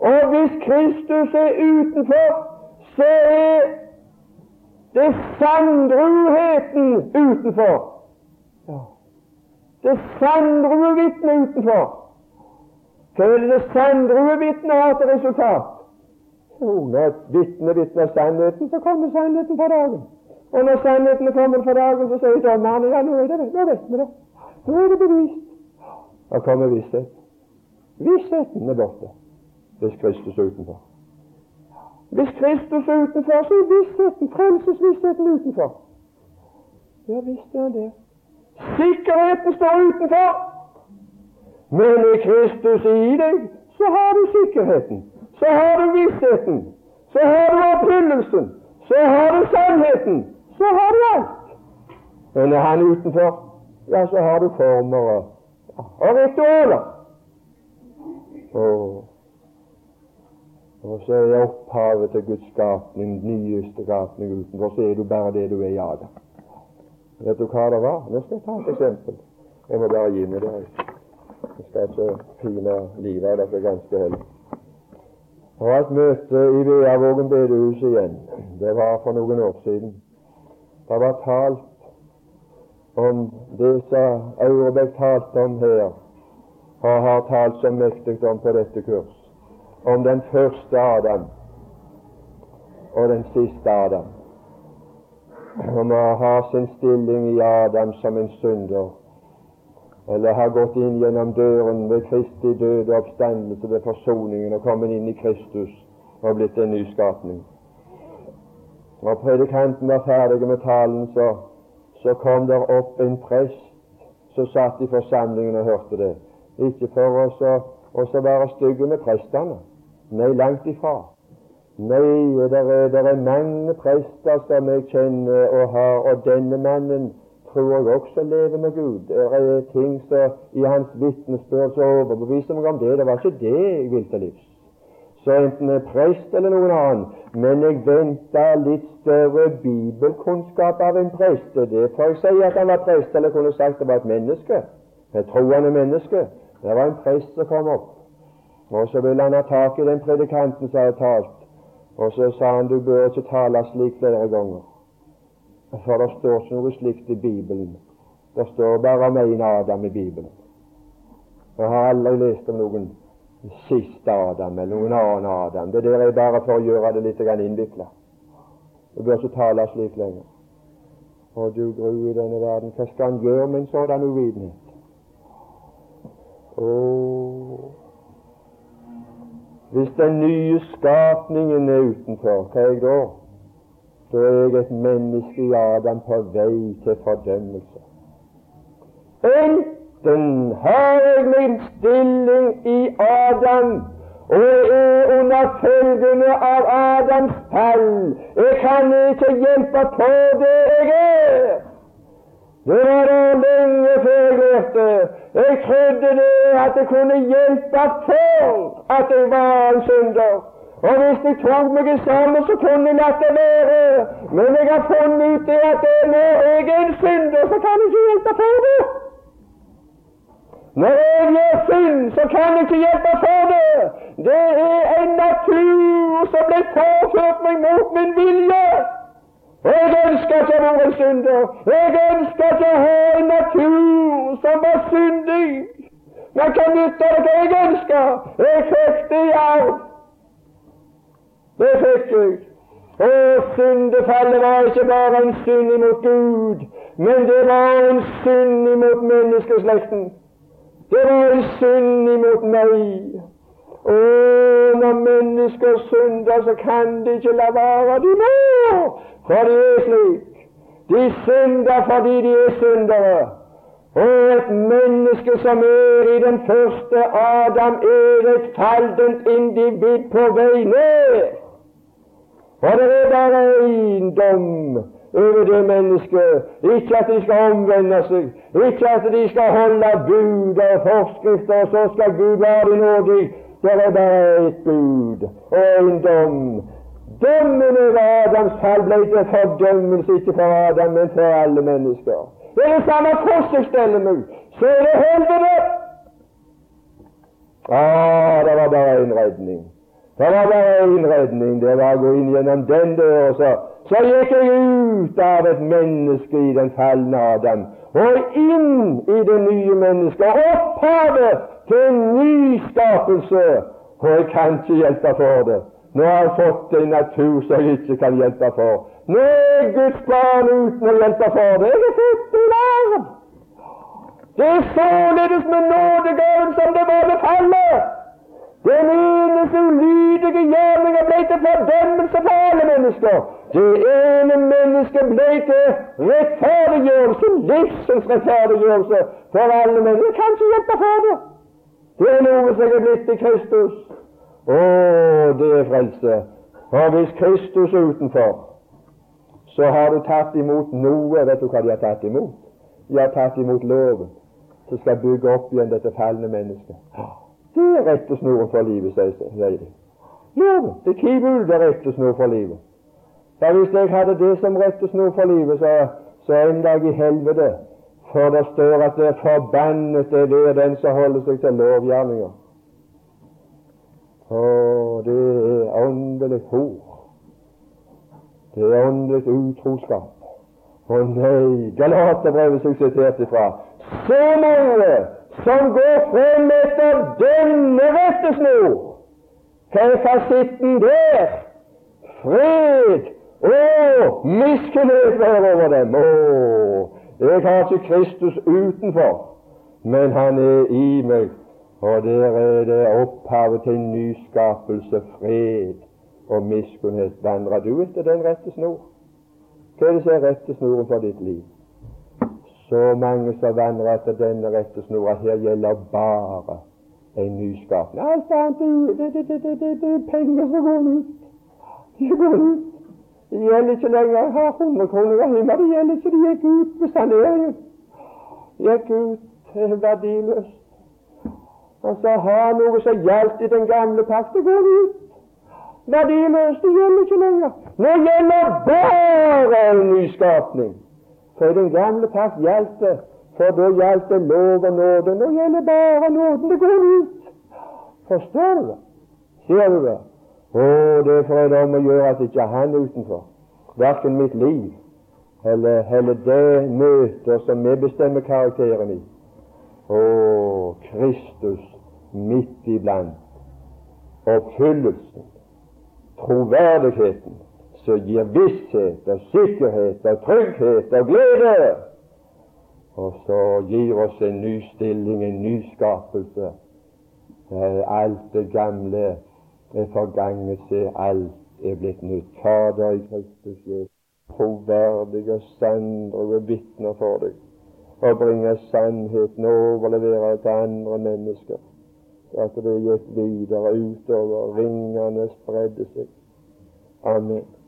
Og hvis Kristus er utenfor, så er det sandruheten utenfor. Det sandruevitnet utenfor. Hva det sandruevitnet har til resultat? Når vitnet vitne vitner sannheten, så kommer sannheten for dagen. Og når sannheten kommer for dagen, så sier dommerne ja, nå, er det, nå vet vi det. Nå er det bevist. Da kommer visshet. Vissheten er borte hvis Kristus er utenfor. Hvis Kristus er utenfor, så er vissheten, frelsesvissheten utenfor. Ja visst er han det. Sikkerheten står utenfor. Men er Kristus i deg, så har du sikkerheten, så har du vissheten, så har du oppfyllelsen, så har du sannheten, så har du alt. Men er han utenfor, ja, så har du former og, ritualer. Og, så er opphavet til Guds skapning, den nyeste skapning utenfor, så er du bare det du er i Adam. Vet du hva det var? Nå skal jeg ta et eksempel. Jeg må bare gi meg det. Jeg skal ikke pine livet av dere ganske heller. Det at møte i Veavågen bedehus igjen. Det var for noen år siden. Det var talt om det som Aurebekk talte om her, og har talt så mektig om på dette kurs, om den første Adam og den siste Adam. Om å ha sin stilling i Adam som en synder, eller har gått inn gjennom døren ved Kristi død og oppstandelse ved forsoningen og kommet inn i Kristus og blitt en ny skapning. Når predikanten var ferdig med talen, så, så kom der opp en prest som satt i forsamlingen og hørte det. Ikke for oss å være stygge med prestene. Nei, langt ifra. Nei, det er, det er mange prester som jeg kjenner og har, og denne mannen tror jeg også lever med Gud. Det er ting som i hans vitnesbyrd som overbeviser meg om det. Det var ikke det jeg ville til livs. Så enten er prest eller noen annen. Men jeg venta litt større bibelkunnskap av en prest. Det får jeg si at han var prest, eller kunne sagt det var et menneske. Et troende menneske. Det var en prest som kom opp. Og så ville han ha tak i den predikanten som hadde talt. Og så sa han du bør ikke tale slik flere ganger. For det står ikke noe slikt i Bibelen. Det står bare om en Adam i Bibelen. Jeg har aldri lest om noen siste Adam eller noen annen Adam. Det der er bare for å gjøre det litt innvikla. Du bør ikke tale slik lenger. Å, du gru i denne verden, hva skal han gjøre med en sådan uvitenhet? Hvis den nye skapningen er utenfor, hva er jeg da? Er jeg et menneske i Adam på vei til fordømmelse. Enten har jeg min stilling i Adam og er under følgene av Adams fall. Jeg kan ikke hjelpe på det jeg er. Det var det lenge før jeg lærte. Jeg trodde det at jeg kunne hjelpe for at jeg var en synder. Og hvis jeg tok meg sammen, så kunne jeg latt det være. Men jeg har funnet ut det at når jeg er en synder, så kan jeg ikke hjelpe for det. Når jeg gjør synd, så kan jeg ikke hjelpe for det. Det er en natur som ble påført meg mot min vilje. Jeg ønsker ikke å være en synder. Jeg ønsker ikke å ha en natur som var syndig. Men kan nytte det jeg ønsker. Jeg fikk det i arv. Det fikk jeg. Og syndefallet var ikke bare en synd imot Gud, men det var en synd imot menneskeslekten. Det var en synd imot meg. Og når mennesker synder, så kan de ikke la være. De må, for de er slik. De synder fordi de er syndere. Og et menneske som er i den første Adam, er et faldent individ på vei ned. For det er bare én dom over det mennesket. Ikke at de skal omvende seg, ikke at de skal holde bud og forskrifter, og så skal Gud være nådig. Det er bare ett bud og en dom. Dommen over Adams fall ble til fordømmelse, ikke for Adam, men for alle mennesker. Det er det samme hvordan jeg steller meg, så er det helvete. Ah, det var bare en redning. Det var bare én redning, det var å gå inn gjennom den døra. Så, så gikk jeg ut av et menneske i den falne Adam og inn i det nye mennesket. Opphavet til en ny skapelse. Og jeg kan ikke hjelpe for det. Nå har jeg fått en natur som jeg ikke kan hjelpe for. Nå er Guds barn uten å hjelpe for det. Jeg er født i arv. Det er således med nådegaven som det var med fallet. Den eneste ulydige gjerninga ble til fordømmelse for alle mennesker. Det ene mennesket ble til rettferdiggjørelse, livsens rettferdiggjørelse for alle mennesker. Jeg kan ikke hjelpe for det. Det er noe som er blitt til Kristus. Å, det er frelse. Og hvis Kristus er utenfor, så har du tatt imot noe. Vet du hva de har tatt imot? De har tatt imot loven, som skal bygge opp igjen dette falne mennesket. Det er rettesnoren for livet, sier de. Loven. Det er det rettesnor for livet. For hvis jeg hadde det som rettesnor for livet, så, så en dag i helvete For det står at det er forbannet det er den som holder seg til lovgjerninger. Å, det er åndelig hor. Det er åndelig utroskap. Å nei, Galaterbrevet som sitert ifra. Så mange som går frem etter denne rettesnor. Hva er fasitten der? Fred og miskunnhet være over dem. Å, jeg har ikke Kristus utenfor, men han er i meg. Og der er det opphavet til nyskapelse, fred og miskunnhet. Vandrer du etter den rette snor? Hva er det som er rette snoren for ditt liv? Så mange som vandrer etter denne rette snor her gjelder bare en nyskapning. Alt annet det, det, det, det, er penger som går ut. De går ut. Det gjelder ikke lenger Jeg har 100 kroner hjemme. Det gjelder ikke. De gikk ut med saneringen. Gikk ut til verdiløst. Og så har noe som gjaldt i den gamle pakt, det går ut. Verdiløst. Det gjelder ikke lenger. Nå gjelder bare en nyskapning. For i den gamle pakt gjaldt det. For da gjaldt det lov og nåde. Nå gjelder bare nåden. Det går ut. Forstår du det? Ser du det? Å, det er for om å gjøre at ikke han utenfor. Verken mitt liv eller, eller det møter som vi bestemmer karakteren i. Å, Kristus midt iblant. Oppfyllelsen, troverdigheten, som gir visshet og sikkerhet og trygghet og glede. Og så gir oss en ny stilling, en ny skapelse. Alt det gamle er forganget, se, alt er blitt nytt. Fader i Kristus Jesus, troverdige, sannere vitner for deg, og bringe sannheten og overlevere til andre mennesker, at det gikk videre utover, ringene spredde seg. Amen.